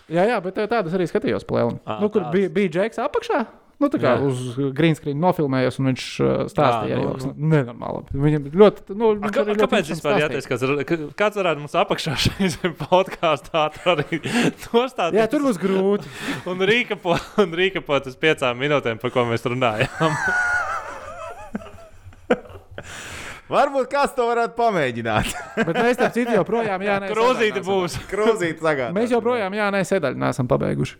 Jā, jā, bet eh, tādas arī skatījos plēnu. Ā, Nu, kur tāds. bija, bija Džeks apakšā. Nu, tā kā Jā. uz green screen nofilmējos, un viņš uh, stāstīja arī nu, joks. Nenormāli. labi. Viņam ļoti, nu, A, kā, arī ļoti kāpēc vispār stāstīja. jāteic, kāds, ka- varētu mums apakšā (laughs) šeit podkāstā arī (laughs) nostādīt? Jā, tur būs grūti. (laughs) Un rīkapot, un rīkapot uz piecām minūtēm, par ko mēs runājām. Varbūt kāds to varētu pamēģināt. Bet mēs tam citu joprojām, jā, nē, Krūzīte būs. Krūzīt sagādāt. Mēs joprojām, jā, nē, sēdaļu neesam pabeiguši.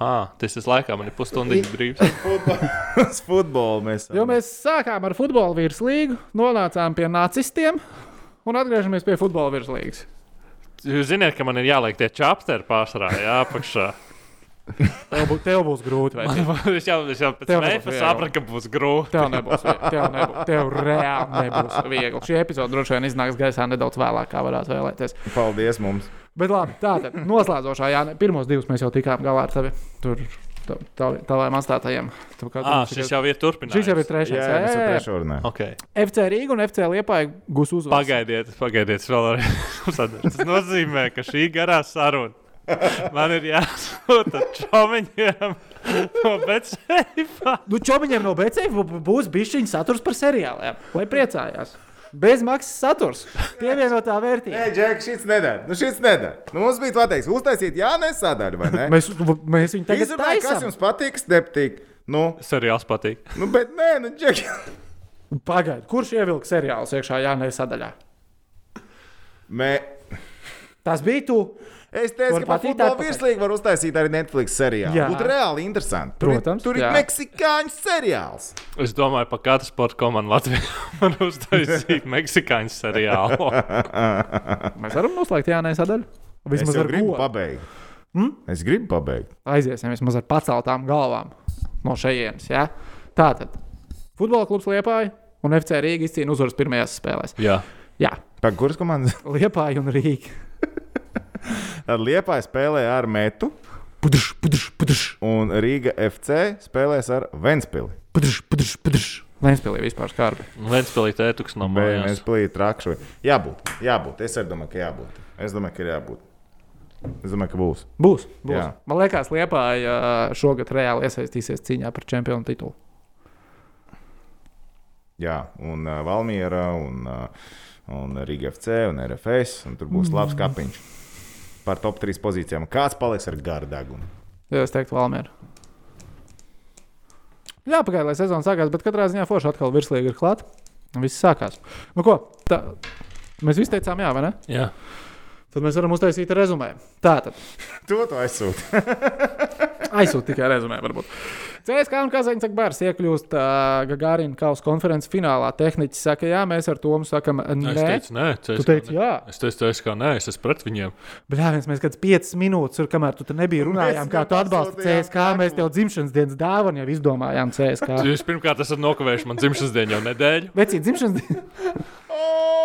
Ah, tas ir laikā, man ir pusstundiņa brīvs. (laughs) (laughs) Uz futbolu mēs. Jo mēs sākām ar futbola virslīgu, nonācām pie nacistiem un atgriežamies pie futbola virslīgas. Jūs zināt, ka man ir jāliek tie čapteri pārsvarā, jā, apakšā. Tev, bū, tev būs grūti. (laughs) es jau, es jau pēc tam sapratu, ka būs grūti. Tev nebūs. Tev, nebūs, tev reāli nebūs (laughs) viegli. Šī epizode droši vien iznāks gaisā nedaudz vēlāk, kā varētu vēlēties. Paldies mums. Bet labi, tā tad noslēdzošā, jā, ne, pirmos divus mēs jau tikām galā ar tevi. Tur taviem atstātajiem. Ah, šis jau ir turpinājums. šis jau ir trešais. Jā, Jā, jā, jā. runājam. Okay. FC Rīga un FC Liepāja gūs uzvaru. Pagaidiet, pagaidiet, vēl arī. (laughs) Tas nozīmē, ka šī garā saruna (laughs) man ir jāsūta čomiņiem no Betseifa. Nu, čomiņiem no BCF būs bišķiņa saturs par seriāliem, lai priecājās. Bez maksas saturs. Pievienotā vērtība. Nē, Džek, šis nedara. Nu, šis nedara. Nu, mums bija pateiks, uztaisīt, jā, nesadaļu, vai ne? Mēs, mēs viņu tagad Izrunāj, kas jums patīk, nepatīk. Nu, Seriāls patīk. nu, bet nē, nu, Džek. Pagaidiet, kurš ievilka seriālus iekšā Jānis sadaļā? Mē, Tas bija tu. Es teicu, Var ka futbolu atpakaļ. virslīgi var uztaisīt arī Netflix seriālu. Jā. Būtu reāli interesanti. Tur Protams, ir, tur ir jā. meksikāņu seriāls. Es domāju, par katru sporta komandu Latvijā (laughs) man uztaisīt (laughs) meksikāņu seriālu. (laughs) Mēs varam noslēgt Jānē sadaļu. Es Vismaz ar gribu godu. pabeigt. Hmm? Es gribu pabeigt. Aiziesim vismaz ar paceltām galvām no šejienes. Ja? Tātad futbola klubs Liepāja un FC Rīga izcīna uzvaras pirmajās spēlēs. Jā, Jā, Pag, kuras komandas? Liepāja un Rīga. Tad Liepāja spēlē ar Metu, Pudrš, pudrš, pudrš, un Rīga FC spēlēs ar Ventspili. pudrš, pudrš, pudrš. Vēnspēlī vispār skarbi. Vēnspēlī tētuks no mājās. Ventspili trakšoja. Jābūt, jābūt. Es arī domāju, ka jābūt. Es domāju, ka ir jābūt. Es domāju, ka būs. Būs. būs. Jā. Man liekas, Liepāja ā, šogad reāli iesaistīsies cīņā par čempionu titulu. Jā, un uh, Valmiera, un, uh, un Rīga FC, un RFS. Un tur būs labs kapiņš par top 3 pozīcijām. Kāds paliks ar garu degunu? Jā, es teiktu, Valmiera. Jā, pagaidi, lai sezona sākās, bet katrā ziņā forši atkal virslīgi ir klāta. Viss sākās. Nu, ko? Tā, mēs visi teicām, jā, vai ne? Jā. Tad mēs varam uztaisīt rezumē. Tātad, (laughs) To tu aizsūti. aizsūtīt tikai rezumē, varbūt. CSK un Kazaņas Bārs iekļūst uh, Gagārina kausa konferences finālā. Tehniķis saka, jā, mēs ar to sakam, Nē, es teicu, nē, Tu teici, jā. Es teicu, es kā nē, es esmu pret viņiem. Bet jā, viens mēs kāds 5 minūtes, tur, kamēr tu te nebija Un runājām, kā tu atbalsti CSK, mēs tev dzimšanas dienas dāvanu jau izdomājām CSK. (laughs) Jūs pirmkārt esat nokavējuši man dzimšanas dienu jau nedēļu. Vecīt, dzimšanas diena. (laughs) (laughs)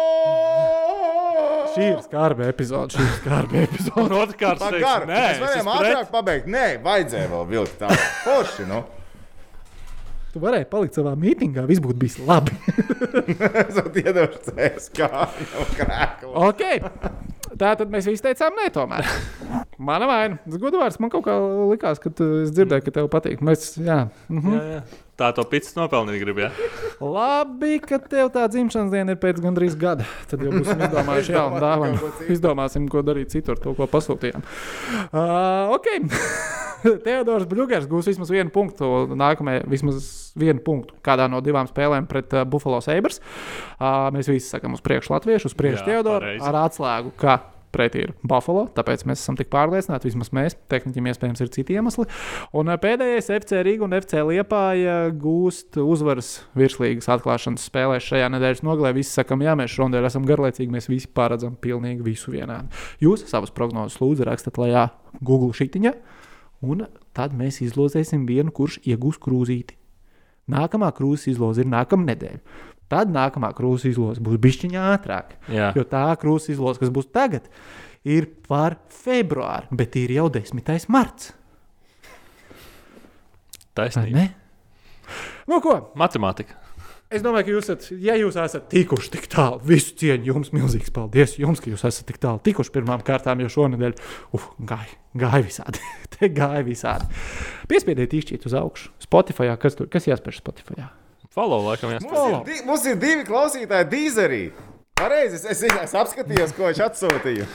Šī ir skarba epizode. Šī ir skarba epizode. (laughs) Otrkārt, teicu, Pagaidām, nē, mēs varējām ātrāk pabeigt. Nē, vajadzēja vēl vilkt tālāk. Forši, nu. (laughs) Tu varēji palikt savā mītingā, viss būtu bijis labi. (laughs) Es jau iedošu CSK jau krēklu. ok. Tā tad mēs visi teicām, nē, tomēr. Mana vaina. Tas godvārds man kaut kā likās, ka tu, es dzirdēju, ka tev patīk. Mēs, jā. Mhm. Jā, jā. Tā to pits nopelnīt grib, jā. Labi, ka tev tā dzimšanas diena ir pēc gandrīz gada. Tad jau būsim izdomājuši (laughs) jaunu dāvanu. Izdomāsim, ko darīt citur, to, ko pasūtījām. Uh, ok. (laughs) Teodors Bļūgers gūs vismaz vienu punktu. Nākamajā vismaz vienu punktu kādā no divām spēlēm pret uh, Buffalo Sabres. Uh, mēs visi sakām uz priekšu latviešu, uz priekšu Teodoru ar atslēgu. ka Pretī ir Buffalo, tāpēc mēs esam tik pārliecināti. Vismaz mēs, tehniķiem, iespējams, ir citi iemesli. Un ā, pēdējais FC Riga un FC Liepāja gūst uzvaras virslīgas atklāšanas spēlē šajā nedēļas nogalē. Visi sakām, jā, mēs šodien esam garlaicīgi, mēs visi paredzam pilnīgi visu vienādi. Jūs savas prognozes lūdzu rakstat lejā Google šitiņā, un tad mēs izlozēsim vienu, kurš iegūs krūzīti. Nākamā krūzes izloze ir nākamā nedēļa. Tad nākamā krūzes izloze būs bišķiņā ātrāk. Jā. Jo tā krūzes izloze, kas būs tagad, ir par februāru, bet ir jau 10. marts. Taisnība. Nu, ko? Matemātika. Es domāju, ka jūs esat, ja jūs esat tikuši tik tālu, visu cieņu jums, milzīgs paldies jums, ka jūs esat tik tālu tikuši pirmām kārtām, jo šonadēļ uf, gāja, gāja visādi. (laughs) Te gāja visādi. Piespiediet īšķīt uz augšu. Spotify, kas, tur, kas jāspēj Spotify? Follow, laikam, jāspēj. Mums ir, di mums ir divi klausītāji, dīzerī. Pareizi, es, es, es apskatījos, ko viņš atsūtīja.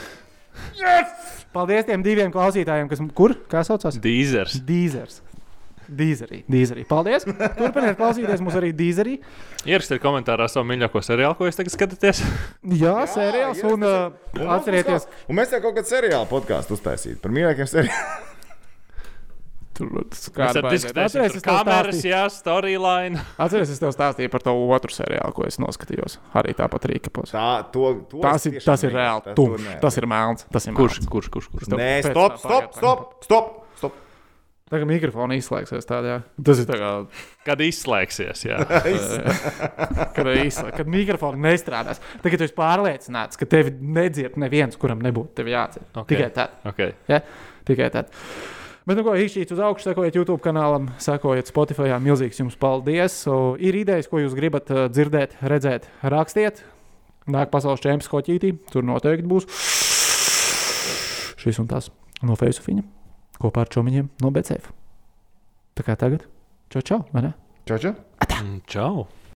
Paldies tiem diviem klausītājiem, kas kur? Kā saucās? Dīzers. Dīzers. Dīzerī. Dīzerī. Paldies! Turpiniet klausīties mums arī dīzerī. Ierakstiet komentārā savu mīļāko seriālu, ko jūs tagad skatāties. Jā, seriāls. Un, uh, Un atcerieties, Un mēs jau kaut kādu seriālu podkāstu uztaisītu par mīļākiem seriāliem. diskutēsim par kameras, jā, storyline. Atcerieties, es tev stāstīju par to otru seriālu, ko es noskatījos. Arī tāpat Rīgapos. Tā, to, to Tas ir, tas ir reāli Tas-. Tas ir melns. Tas ir Kurš, melns. kurš, kurš? kurš? tev Nē, stop, stop, pagaid, stop, stop, stop. Tagad mikrofons izslēgsies tādā. Tas ir tā kā, Kad izslēgsies, jā. (laughs) (laughs) kad, izslēg, kad mikrofons nestrādās. Tagad tu esi pārliecināts, ka tevi nedzird neviens, kuram nebūtu tevi. Ok. Okay. Tikai tad. Okay. Ja? Tikai tad. Bet, nu, ko īšķīt uz augšu, sekojiet YouTube kanālam, sekojiet Spotify. Milzīgs jums paldies. O, ir idejas, ko jūs gribat uh, dzirdēt, redzēt, rakstiet. Nāk pasaules čempions hoķītī, tur noteikti būs šis un tas no Facebooka kopā ar čomiņiem no BCF. Tā kā tagad, čau, čau, vai ne? Čau, čau. Mm, Čau!